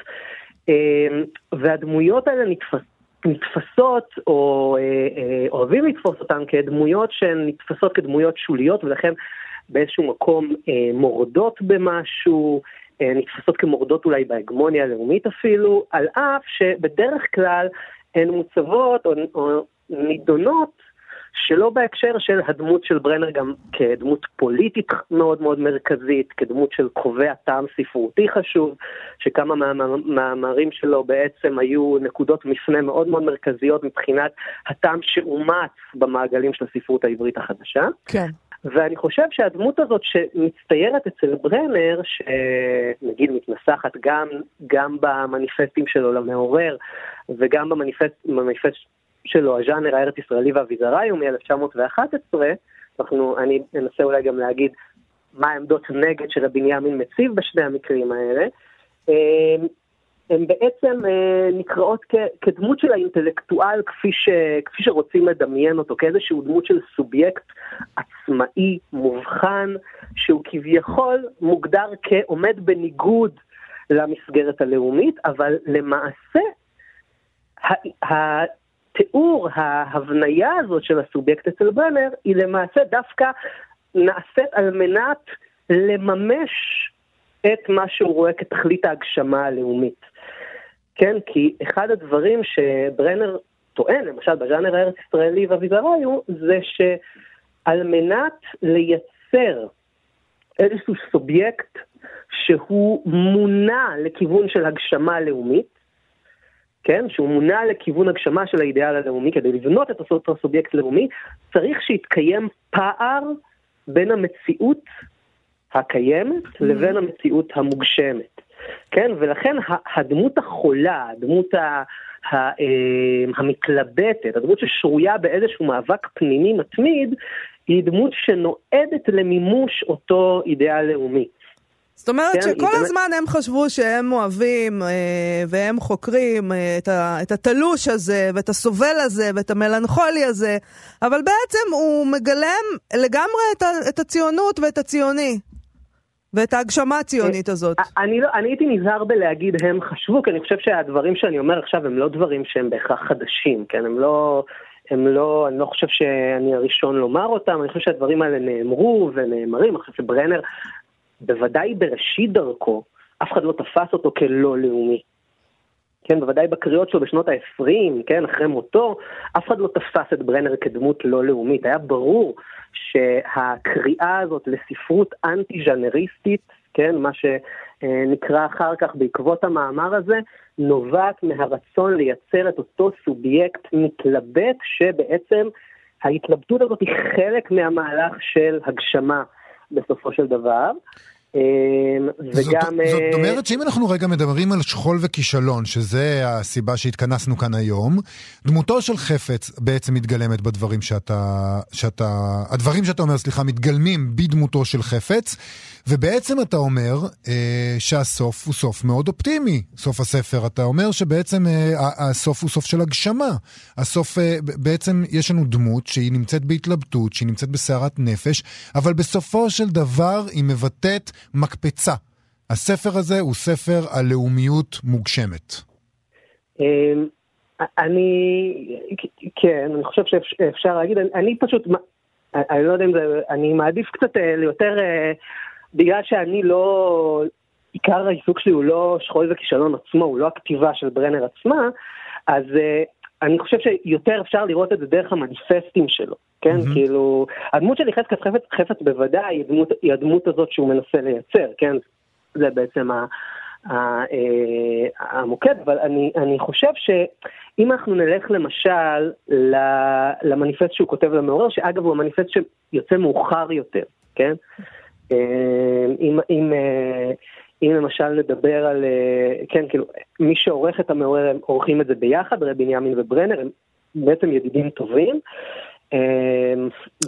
אה, והדמויות האלה נתפס, נתפסות, או אה, אה, אוהבים לתפוס אותן כדמויות שהן נתפסות כדמויות שוליות, ולכן באיזשהו מקום אה, מורדות במשהו, נתפסות כמורדות אולי בהגמוניה הלאומית אפילו, על אף שבדרך כלל הן מוצבות או, או נידונות שלא בהקשר של הדמות של ברנר גם כדמות פוליטית מאוד מאוד מרכזית, כדמות של קובע טעם ספרותי חשוב, שכמה מהמאמרים שלו בעצם היו נקודות מפנה מאוד מאוד מרכזיות מבחינת הטעם שאומץ במעגלים של הספרות העברית החדשה. כן. ואני חושב שהדמות הזאת שמצטיירת אצל ברנר, שנגיד מתנסחת גם, גם במניפסטים שלו למעורר וגם במניפסט, במניפסט שלו, הז'אנר הארץ ישראלי והאביזרי הוא מ-1911, אנחנו, אני אנסה אולי גם להגיד מה העמדות נגד שרבי בנימין מציב בשני המקרים האלה. הן בעצם אה, נקראות כ, כדמות של האינטלקטואל כפי, ש, כפי שרוצים לדמיין אותו, כאיזשהו דמות של סובייקט עצמאי, מובחן, שהוא כביכול מוגדר כעומד בניגוד למסגרת הלאומית, אבל למעשה התיאור, ההבניה הזאת של הסובייקט אצל ברנר, היא למעשה דווקא נעשית על מנת לממש את מה שהוא רואה כתכלית ההגשמה הלאומית. כן, כי אחד הדברים שברנר טוען, למשל בז'אנר הארץ ישראלי ואביזרי, הוא זה שעל מנת לייצר איזשהו סובייקט שהוא מונע לכיוון של הגשמה לאומית, כן, שהוא מונע לכיוון הגשמה של האידאל הלאומי, כדי לבנות את אותו סובייקט לאומי, צריך שיתקיים פער בין המציאות הקיימת לבין המציאות המוגשמת. כן, ולכן הדמות החולה, הדמות ה... ה, המתלבטת, הדמות ששרויה באיזשהו מאבק פנימי מתמיד, היא דמות שנועדת למימוש אותו אידאל לאומי. זאת אומרת כן, שכל היא הזמן הם חשבו שהם אוהבים אה, והם חוקרים אה, את, ה, את התלוש הזה ואת הסובל הזה ואת המלנכולי הזה, אבל בעצם הוא מגלם לגמרי את, ה, את הציונות ואת הציוני. ואת ההגשמה הציונית הזאת. אני, לא, אני הייתי נזהר בלהגיד הם חשבו, כי אני חושב שהדברים שאני אומר עכשיו הם לא דברים שהם בהכרח חדשים, כן? הם לא, הם לא, אני לא חושב שאני הראשון לומר אותם, אני חושב שהדברים האלה נאמרו ונאמרים, אני חושב שברנר, בוודאי בראשית דרכו, אף אחד לא תפס אותו כלא לאומי. כן, בוודאי בקריאות שלו בשנות ה-20, כן, אחרי מותו, אף אחד לא תפס את ברנר כדמות לא לאומית. היה ברור שהקריאה הזאת לספרות אנטי-ז'אנריסטית, כן, מה שנקרא אחר כך בעקבות המאמר הזה, נובעת מהרצון לייצר את אותו סובייקט מתלבט, שבעצם ההתלבטות הזאת היא חלק מהמהלך של הגשמה בסופו של דבר. זאת, וגם... זאת אה, אומרת שאם אנחנו רגע מדברים על שכול וכישלון, שזה הסיבה שהתכנסנו כאן היום, דמותו של חפץ בעצם מתגלמת בדברים שאתה, שאתה, הדברים שאתה אומר, סליחה, מתגלמים בדמותו של חפץ, ובעצם אתה אומר אה, שהסוף הוא סוף מאוד אופטימי, סוף הספר. אתה אומר שבעצם אה, הסוף הוא סוף של הגשמה. הסוף, אה, בעצם יש לנו דמות שהיא נמצאת בהתלבטות, שהיא נמצאת בסערת נפש, אבל בסופו של דבר היא מבטאת מקפצה. הספר הזה הוא ספר על לאומיות מוגשמת. אמ, אני, כן, אני חושב שאפשר להגיד, אני, אני פשוט, אני לא יודע אם זה, אני מעדיף קצת אה, ליותר, אה, בגלל שאני לא, עיקר העיסוק שלי הוא לא שכול וכישלון עצמו, הוא לא הכתיבה של ברנר עצמה, אז אה, אני חושב שיותר אפשר לראות את זה דרך המניפסטים שלו, כן? Mm-hmm. כאילו, הדמות של יחזקאל חפץ, חפץ בוודאי היא הדמות, היא הדמות הזאת שהוא מנסה לייצר, כן? זה בעצם ה... המוקד, אבל אני, אני חושב שאם אנחנו נלך למשל למניפסט שהוא כותב למעורר, שאגב הוא המניפסט שיוצא מאוחר יותר, כן? אם, אם, אם למשל נדבר על, כן, כאילו, מי שעורך את המעורר, הם עורכים את זה ביחד, רבי בנימין וברנר, הם בעצם ידידים טובים.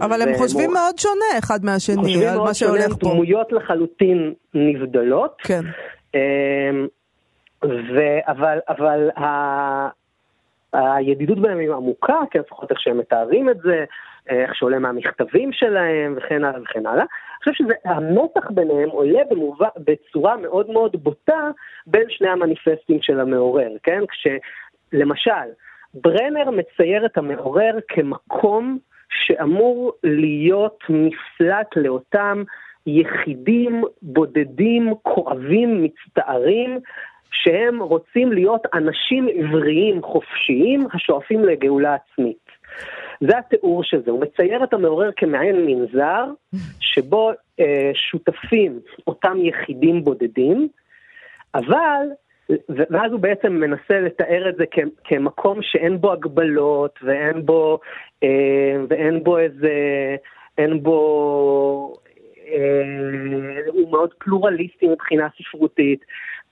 אבל הם חושבים מאוד שונה אחד מהשני על מה שהולך פה. דמויות לחלוטין נבדלות. כן. ו, אבל, אבל ה, הידידות בהם היא עמוקה, כן, לפחות איך שהם מתארים את זה, איך שעולה מהמכתבים שלהם וכן הלאה וכן הלאה. אני חושב שהמתח ביניהם עולה במובא, בצורה מאוד מאוד בוטה בין שני המניפסטים של המעורר, כן? כשלמשל, ברנר מצייר את המעורר כמקום שאמור להיות מפלט לאותם יחידים, בודדים, כואבים, מצטערים, שהם רוצים להיות אנשים עבריים חופשיים השואפים לגאולה עצמית. זה התיאור של זה, הוא מצייר את המעורר כמעין מנזר, שבו אה, שותפים אותם יחידים בודדים, אבל ואז הוא בעצם מנסה לתאר את זה כמקום שאין בו הגבלות ואין בו, אה, ואין בו איזה, אין בו, אה, הוא מאוד פלורליסטי מבחינה ספרותית,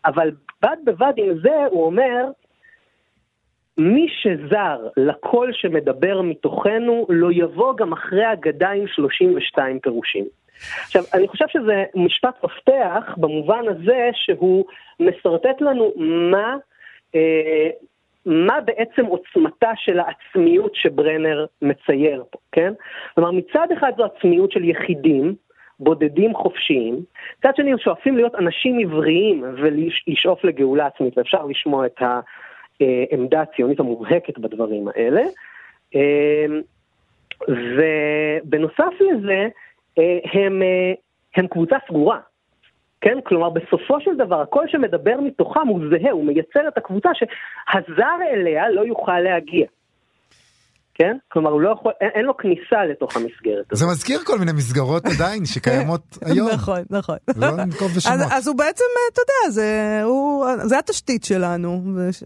אבל בד בבד עם זה הוא אומר, מי שזר לקול שמדבר מתוכנו לא יבוא גם אחרי אגדה עם 32 פירושים. עכשיו, אני חושב שזה משפט מפתח במובן הזה שהוא משרטט לנו מה, אה, מה בעצם עוצמתה של העצמיות שברנר מצייר פה, כן? כלומר, מצד אחד זו עצמיות של יחידים, בודדים חופשיים, מצד שני שואפים להיות אנשים עבריים ולשאוף לגאולה עצמית, ואפשר לשמוע את העמדה הציונית המובהקת בדברים האלה. אה, ובנוסף לזה, אה, הם, אה, הם קבוצה סגורה. כן? כלומר, בסופו של דבר, הקול שמדבר מתוכם הוא זהה, הוא מייצר את הקבוצה שהזר אליה לא יוכל להגיע. כן? כלומר, הוא לא יכול, אין, אין לו כניסה לתוך המסגרת הזאת. זה מזכיר כל מיני מסגרות עדיין שקיימות היום. נכון, נכון. לא ננקוב בשמות. אז, אז הוא בעצם, אתה יודע, זה, הוא, זה התשתית שלנו,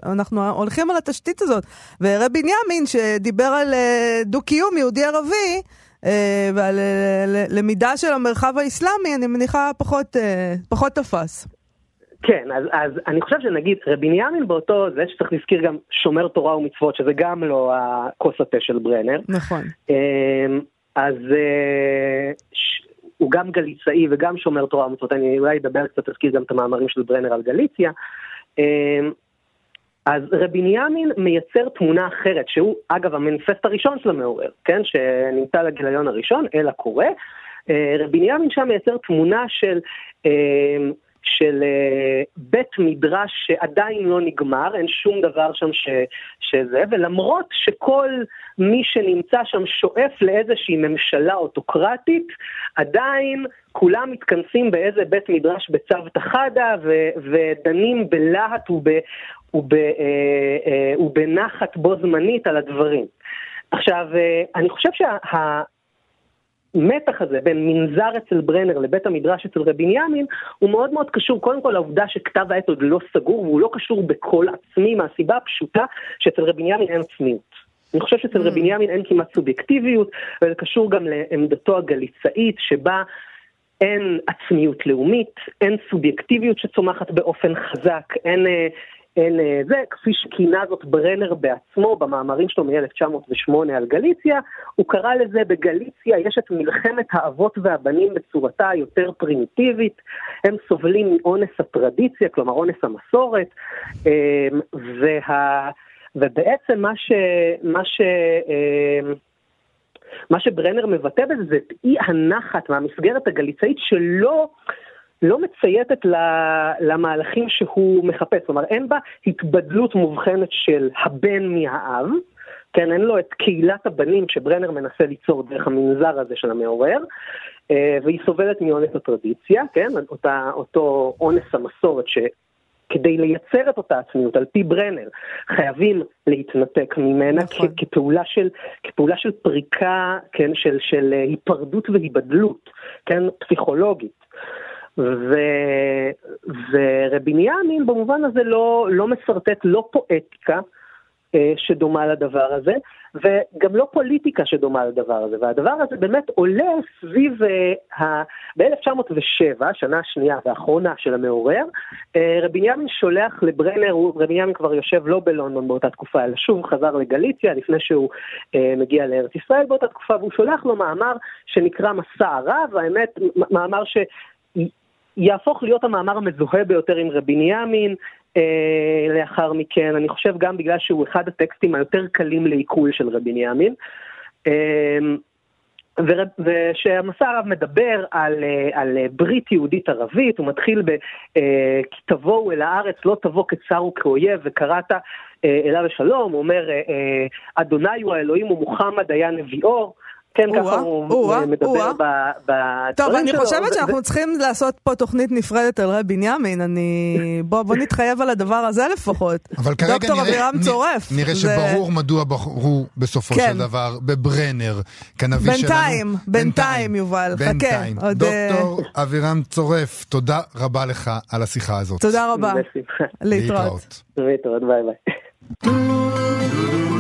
אנחנו הולכים על התשתית הזאת. ורבי בנימין, שדיבר על אה, דו-קיום יהודי-ערבי, אה, ועל אה, למידה של המרחב האסלאמי, אני מניחה פחות, אה, פחות תפס. כן, אז, אז אני חושב שנגיד רבי ניאמין באותו זה שצריך להזכיר גם שומר תורה ומצוות, שזה גם לא הכוס התה של ברנר. נכון. אז הוא גם גליצאי וגם שומר תורה ומצוות, אני אולי אדבר קצת, אזכיר גם את המאמרים של ברנר על גליציה. אז רבי ניאמין מייצר תמונה אחרת, שהוא אגב המניפסט הראשון של המעורר, כן, שנמצא לגיליון הראשון, אל הקורא. אה, רבי ניאמין שם מייצר תמונה של, אה, של אה, בית מדרש שעדיין לא נגמר, אין שום דבר שם ש, שזה, ולמרות שכל מי שנמצא שם שואף לאיזושהי ממשלה אוטוקרטית, עדיין כולם מתכנסים באיזה בית מדרש בצוותא חדא ודנים בלהט וב, וב, אה, אה, ובנחת בו זמנית על הדברים. עכשיו, אני חושב שהמתח הזה בין מנזר אצל ברנר לבית המדרש אצל רבי בנימין הוא מאוד מאוד קשור קודם כל לעובדה שכתב העת עוד לא סגור והוא לא קשור בכל עצמי מהסיבה הפשוטה שאצל רבי בנימין אין עצמיות. אני חושב שאצל רבי mm. בנימין אין כמעט סובייקטיביות וזה קשור גם לעמדתו הגליצאית שבה אין עצמיות לאומית, אין סובייקטיביות שצומחת באופן חזק, אין, אה, אין אה, זה, כפי שכינה זאת ברנר בעצמו במאמרים שלו מ-1908 על גליציה, הוא קרא לזה בגליציה יש את מלחמת האבות והבנים בצורתה היותר פרימיטיבית, הם סובלים מאונס הטרדיציה, כלומר אונס המסורת, אה, וה... ובעצם מה ש... מה ש... מה שברנר מבטא בזה זה אי הנחת מהמסגרת הגליצאית שלא לא מצייתת למהלכים שהוא מחפש. כלומר, אין בה התבדלות מובחנת של הבן מהאב, כן, אין לו את קהילת הבנים שברנר מנסה ליצור דרך המנזר הזה של המעורר, אה, והיא סובלת מאונס הטרדיציה, כן, אותה, אותו אונס המסורת ש... כדי לייצר את אותה עצמיות, על פי ברנר, חייבים להתנתק ממנה נכון. כ- כפעולה, של, כפעולה של פריקה, כן, של, של היפרדות והיבדלות, כן, פסיכולוגית. ו... ורביניאמין במובן הזה לא, לא מסרטט לא פואטיקה אה, שדומה לדבר הזה, וגם לא פוליטיקה שדומה לדבר הזה, והדבר הזה באמת עולה סביב, uh, ב-1907, השנה השנייה והאחרונה של המעורר, uh, רבי בנימין שולח לברנר, רבי בנימין כבר יושב לא בלונדון באותה תקופה, אלא שוב חזר לגליציה לפני שהוא uh, מגיע לארץ ישראל באותה תקופה, והוא שולח לו מאמר שנקרא מסע הרב, האמת, מאמר ש... יהפוך להיות המאמר המזוהה ביותר עם רבי בנימין, אה, לאחר מכן, אני חושב גם בגלל שהוא אחד הטקסטים היותר קלים לעיכול של רבי ניאמין. אה, ושהמסע הרב מדבר על, אה, על ברית יהודית ערבית, הוא מתחיל ב... אה, כי תבואו אל הארץ, לא תבוא כצר וכאויב, וקראת אה, אליו לשלום, הוא אומר, אדוני הוא האלוהים ומוחמד היה נביאו. כן, ככה הוא מדבר בדברים טוב, אני חושבת שאנחנו צריכים לעשות פה תוכנית נפרדת על רבי בנימין, אני... בוא נתחייב על הדבר הזה לפחות. אבל כרגע דוקטור אבירם צורף. נראה שברור מדוע בחרו בסופו של כן. דבר בברנר, כנביא שלנו. בינתיים, בינתיים, יובל, חכה. אה, דוקטור אבירם צורף, תודה רבה לך על השיחה הזאת. תודה רבה. להתראות. להתראות, ביי ביי.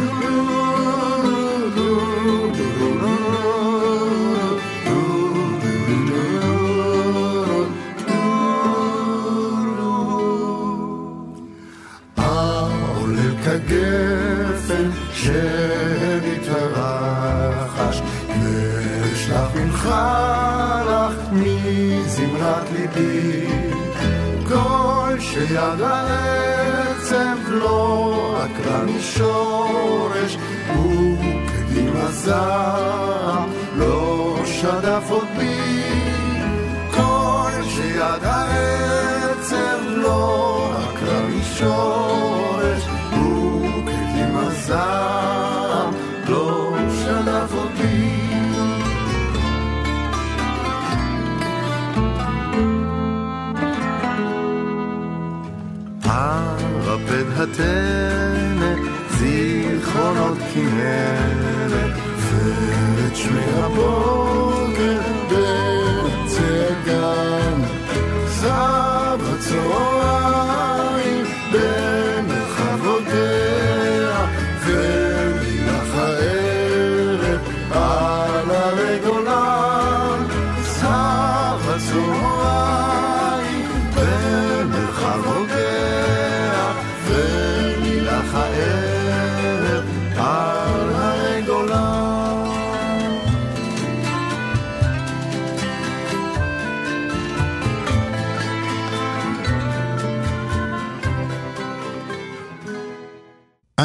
כל שיד העצב לא עקרה משורש, לא שדף עוד בי, כל שיד העצב לא עקרה משורש הטנא, זיכרונות כנרת, ואת שמי הבוקר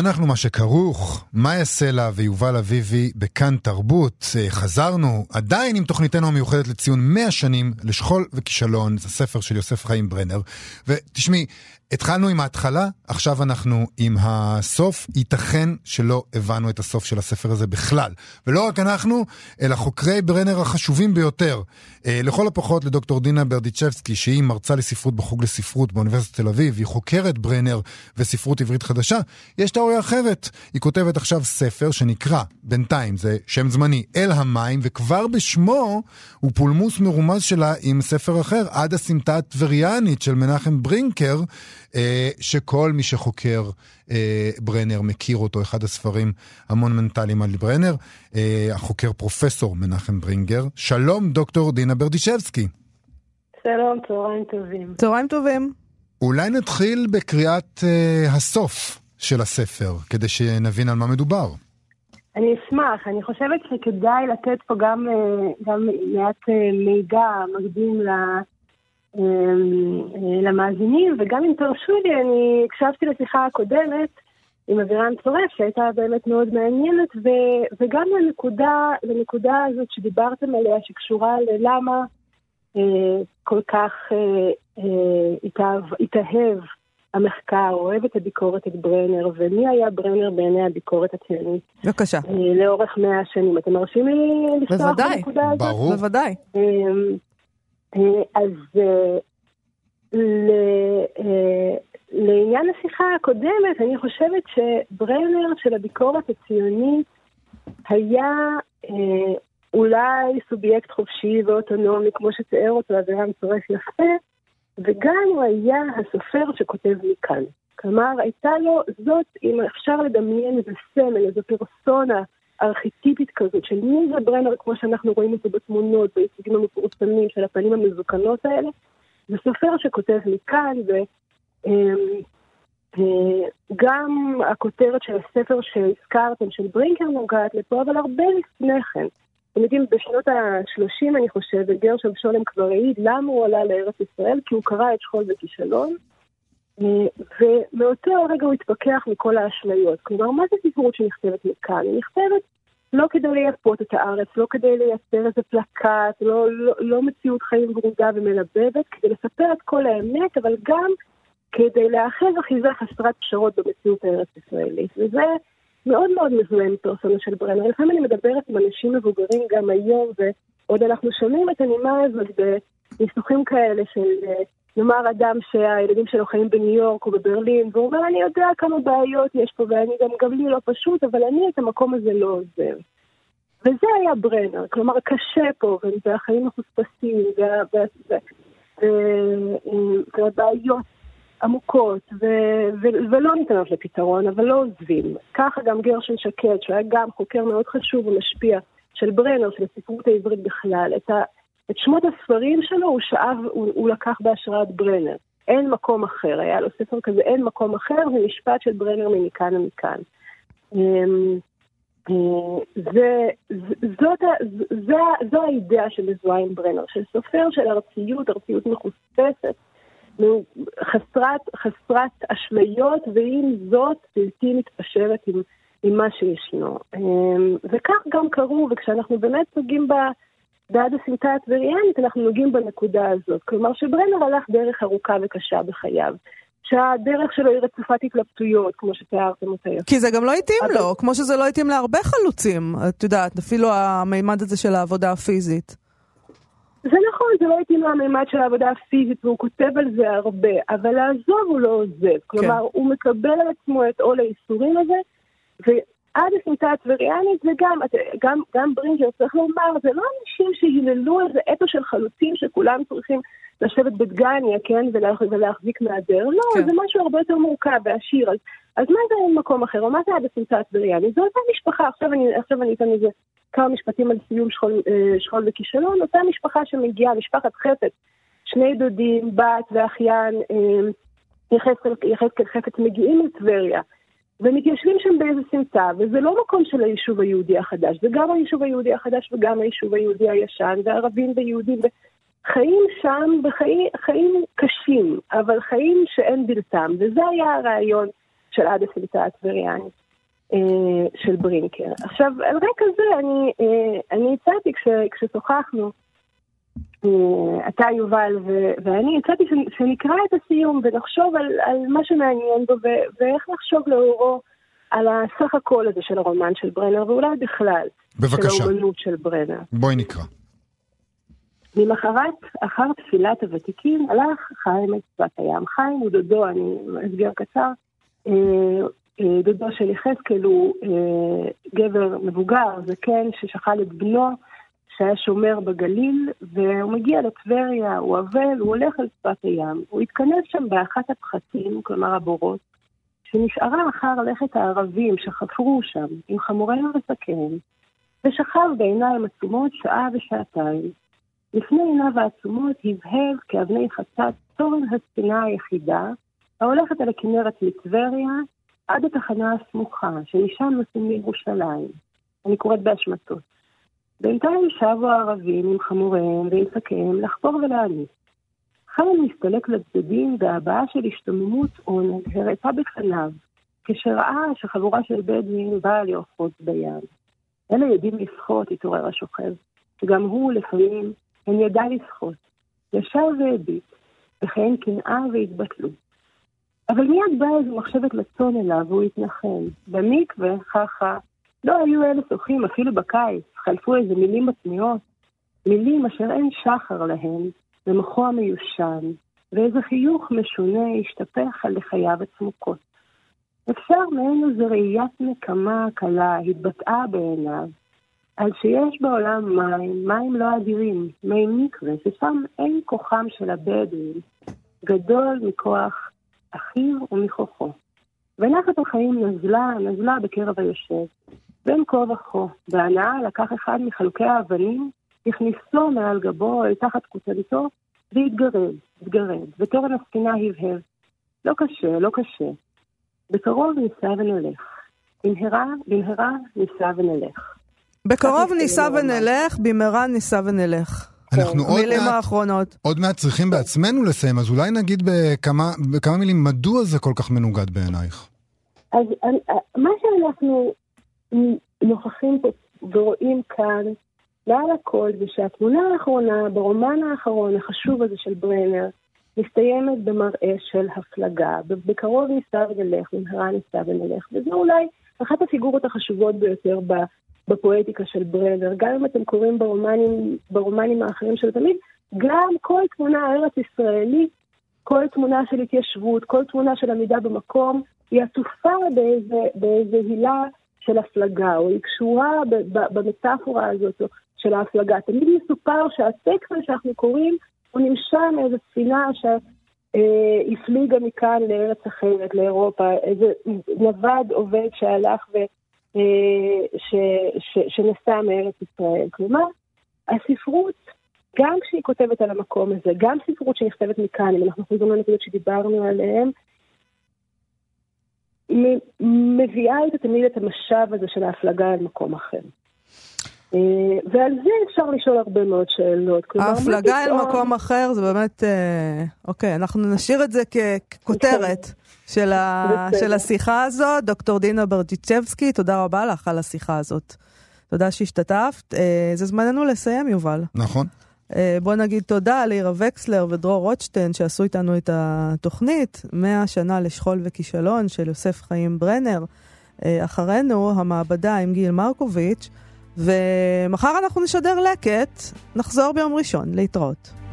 אנחנו מה שכרוך, מאיה סלע ויובל אביבי בכאן תרבות. אה, חזרנו עדיין עם תוכניתנו המיוחדת לציון 100 שנים לשכול וכישלון, זה ספר של יוסף חיים ברנר. ותשמעי, התחלנו עם ההתחלה, עכשיו אנחנו עם הסוף. ייתכן שלא הבנו את הסוף של הספר הזה בכלל. ולא רק אנחנו, אלא חוקרי ברנר החשובים ביותר. אה, לכל הפחות לדוקטור דינה ברדיצ'בסקי, שהיא מרצה לספרות בחוג לספרות באוניברסיטת תל אביב, היא חוקרת ברנר וספרות עברית חדשה, יש תיאוריה אחרת. היא כותבת עכשיו ספר שנקרא, בינתיים, זה שם זמני, אל המים, וכבר בשמו הוא פולמוס מרומז שלה עם ספר אחר, עד הסמטה הטבריאנית של מנחם ברינקר. אה, שכל מי שחוקר אה, ברנר מכיר אותו, אחד הספרים המונומנטליים על ברנר, אה, החוקר פרופסור מנחם ברינגר. שלום, דוקטור דינה ברדישבסקי. שלום, צהריים טובים. צהריים טובים. אולי נתחיל בקריאת אה, הסוף של הספר, כדי שנבין על מה מדובר. אני אשמח, אני חושבת שכדאי לתת פה גם, גם מעט מידע מקדים למאזינים, וגם אם תרשו לי, אני הקשבתי לשיחה הקודמת עם אבירן צורף, שהייתה באמת מאוד מעניינת, ו, וגם לנקודה, לנקודה הזאת שדיברתם עליה, שקשורה ללמה אה, כל כך אה, אה, התאהב, התאהב המחקר, אוהב את הביקורת את ברנר, ומי היה ברנר בעיני הביקורת הציונית בבקשה. אה, לאורך מאה השנים. אתם מרשים לי לפתוח בוודאי. בנקודה הזאת? ברור. בוודאי. אמ, אה, אז אה, אה, לעניין השיחה הקודמת, אני חושבת שברנר של הביקורת הציונית היה אה, אולי סובייקט חופשי ואוטונומי, כמו שתיאר אותו אבירם צורף יפה, וגם הוא היה הסופר שכותב מכאן. כלומר, הייתה לו, זאת, אם אפשר לדמיין איזה סמל, איזו פרסונה ארכיטיפית כזאת, של מי זה ברנר, כמו שאנחנו רואים אותו בתמונות, בהישגים המפורסמים של הפנים המזוקנות האלה, זה סופר שכותב מכאן, וגם הכותרת של הספר שהזכרתם, של ברינקר נוגעת לפה, אבל הרבה לפני כן. אתם יודעים, בשנות ה-30, אני חושבת, גרשם שולם כבר העיד למה הוא עלה לארץ ישראל, כי הוא קרא את שכול וכישלון, אה, ומאותו הרגע הוא התפכח מכל האשליות. כלומר, מה זה סיפורות שנכתבת מכאן? היא נכתבת לא כדי לייפות את הארץ, לא כדי לייצר איזה פלקט, לא, לא, לא מציאות חיים ורודה ומלבבת, כדי לספר את כל האמת, אבל גם כדי לאחז אחיזה חסרת פשרות במציאות הארץ-ישראלית. וזה מאוד מאוד מזוהה עם פרסונה של ברנר. לפעמים אני מדברת עם אנשים מבוגרים גם היום, ועוד אנחנו שומעים את הנימה הזאת בניסוחים כאלה של, אה, נאמר, אדם שהילדים שלו חיים בניו יורק או בברלין, והוא אומר, אני יודע כמה בעיות יש פה, ואני גם, גם לי לא פשוט, אבל אני את המקום הזה לא עוזב. וזה היה ברנר, כלומר, קשה פה, והחיים מחוספסים, וה- והבעיות עמוקות ו- ו- ולא ניתנות לפתרון, אבל לא עוזבים. ככה גם גרשון שקד, שהוא היה גם חוקר מאוד חשוב ומשפיע של ברנר, של הספרות העברית בכלל, את, ה- את שמות הספרים שלו הוא שאב, הוא, הוא לקח בהשראת ברנר. אין מקום אחר, היה לו ספר כזה, אין מקום אחר, זה משפט של ברנר ממכאן ומכאן. אמ, אה, זה, זאת, ה- ז- זה- זו האידאה שמזוהה עם ברנר, של סופר של ארציות, ארציות מחוספסת, חסרת, חסרת אשליות, ועם זאת בלתי מתפשרת עם, עם מה שישנו. אמ, וכך גם קרו, וכשאנחנו באמת נוגעים ב... בעד הסמטה הטבריאנית, אנחנו נוגעים בנקודה הזאת. כלומר, שברנר הלך דרך ארוכה וקשה בחייו. שהדרך שלו היא רצופת התלבטויות, כמו שתיארתם אותה. כי זה גם לא התאים אבל- לו, כמו שזה לא התאים להרבה חלוצים, את יודעת, אפילו המימד הזה של העבודה הפיזית. זה נכון, זה לא התאים לממד של העבודה הפיזית, והוא כותב על זה הרבה, אבל לעזוב הוא לא עוזב. כלומר, הוא מקבל על עצמו את עול הייסורים הזה, ועד הסמטה הטבריאנית, וגם גם, גם ברינגר, צריך לומר, זה לא אנשים שהיללו איזה אתו של חלוצים שכולם צריכים לשבת בדגניה, כן, ולהח, ולהחזיק מהדר. לא, כן. זה משהו הרבה יותר מורכב ועשיר. אז, אז מה זה מקום אחר, או מה זה עד הסמטה הטבריאנית? זו אותה משפחה, עכשיו אני, עכשיו אני אתן איזה כמה משפטים על סיום שכול, אה, שכול וכישלון, אותה משפחה שמגיעה, משפחת חפץ, שני דודים, בת ואחיין, אה, יחזקאל חפץ, מגיעים לטבריה, ומתיישבים שם באיזה סמטה, וזה לא מקום של היישוב היהודי החדש, זה גם היישוב היהודי החדש וגם היישוב היהודי הישן, וערבים ויהודים, חיים שם בחיים חיים קשים, אבל חיים שאין בלתם, וזה היה הרעיון של עד הסמטה הטבריאנית. אה, של ברינקר. עכשיו, על רקע זה אני, אה, אני הצעתי כש, כששוחחנו, אתה יובל ו, ואני, הצעתי שנקרא את הסיום ונחשוב על, על מה שמעניין בו ו, ואיך לחשוב לאורו על הסך הכל הזה של הרומן של ברנר, ואולי בכלל, בבקשה. של האומנות של ברנר. בואי נקרא. ממחרת, אחר תפילת הוותיקים, הלך חיים את שפת הים. חיים הוא דודו, אני הסגר קצר, אה, אה, דודו של יחזקאל הוא אה, גבר מבוגר, זקן, ששכל את בנו, שהיה שומר בגליל, והוא מגיע לטבריה, הוא אבל, הוא הולך על שפת הים. הוא התכנס שם באחת הפחתים, כלומר הבורות, שנשארה אחר לכת הערבים שחפרו שם עם חמוריהם וסכיהם, ושכב בעיניים עצומות שעה ושעתיים. לפני עיניו העצומות הבהב כאבני חצת תורן הספינה היחידה, ההולכת על הכנרת מטבריה עד התחנה הסמוכה, שמשם נוסעים לירושלים. אני קוראת בהשמטות. בינתיים שבו הערבים עם חמוריהם ועם שקיהם לחפור ולהעניס. חיים מסתלק לצדדים והבעה של השתוממות עונג הראתה בפניו, כשראה שחבורה של בדואים באה לאוחוז בים. אלה יודעים לשחות, התעורר השוכב, שגם הוא לפעמים הן ידע לשחות. ישר והביט, וכן קנאה והתבטלות. אבל מיד באה איזו מחשבת לצון אליו והוא התנחם. במקווה, חכה, לא היו אלה שוחים אפילו בקיץ, חלפו איזה מילים מתמיהות, מילים אשר אין שחר להן, במוחו המיושן, ואיזה חיוך משונה השתפך על לחייו הצמוקות. אפשר מעין איזו ראיית נקמה קלה התבטאה בעיניו, על שיש בעולם מים, מים לא אדירים, מי מקווה, ששם אין כוחם של הבדואים, גדול מכוח אחיו ומכוחו. ונחת החיים נזלה, נזלה בקרב היושב. בין כה וכה, בהנאה לקח אחד מחלוקי האבנים, הכניסו מעל גבו אל תחת כותלתו, והתגרד, התגרד, ותורן הספינה הבהב. לא קשה, לא קשה. בקרוב ניסע ונלך. במהרה, במהרה ניסע ונלך. בקרוב ניסע ונלך, במהרה ניסע ונלך. אנחנו עוד מילים מעט, האחרונות. עוד מעט צריכים בעצמנו לסיים, אז אולי נגיד בכמה, בכמה מילים מדוע זה כל כך מנוגד בעינייך. אז אני- מה שאנחנו נוכחים פה ורואים כאן, מעל הכל, זה שהתמונה האחרונה, ברומן האחרון החשוב הזה של ברנר, מסתיימת במראה של הפלגה. בקרוב ניסע ונלך, במהרה ניסע ונלך, וזו אולי אחת הפיגורות החשובות ביותר. בפואטיקה של ברנר, גם אם אתם קוראים ברומנים, ברומנים האחרים של תמיד, גם כל תמונה ארץ ישראלית, כל תמונה של התיישבות, כל תמונה של עמידה במקום, היא עטופה באיזה, באיזה הילה של הפלגה, או היא קשורה במטאפורה הזאת של ההפלגה. תמיד מסופר שהטקסט שאנחנו קוראים, הוא נמשה מאיזו ספינה שהפליגה מכאן לארץ אחרת, לאירופה, איזה נווד עובד שהלך ו... אה, שנסע מארץ ישראל. כלומר, הספרות, גם כשהיא כותבת על המקום הזה, גם ספרות שנכתבת מכאן, אם אנחנו חוזרים לנקודות שדיברנו עליהן, מביאה איתה תמיד את המשאב הזה של ההפלגה אל מקום אחר. אה, ועל זה אפשר לשאול הרבה מאוד שאלות. ההפלגה אל מקום אחר זה באמת, אה, אוקיי, אנחנו נשאיר את זה ככותרת של ה-. של השיחה הזאת. דוקטור דינה ברדיצ'בסקי, תודה רבה לך על השיחה הזאת. תודה שהשתתפת. אה, זה זמננו לסיים, יובל. נכון. אה, בוא נגיד תודה לירה וקסלר ודרור רוטשטיין שעשו איתנו את התוכנית, 100 שנה לשכול וכישלון של יוסף חיים ברנר. אה, אחרינו, המעבדה עם גיל מרקוביץ', ומחר אנחנו נשדר לקט, נחזור ביום ראשון, להתראות.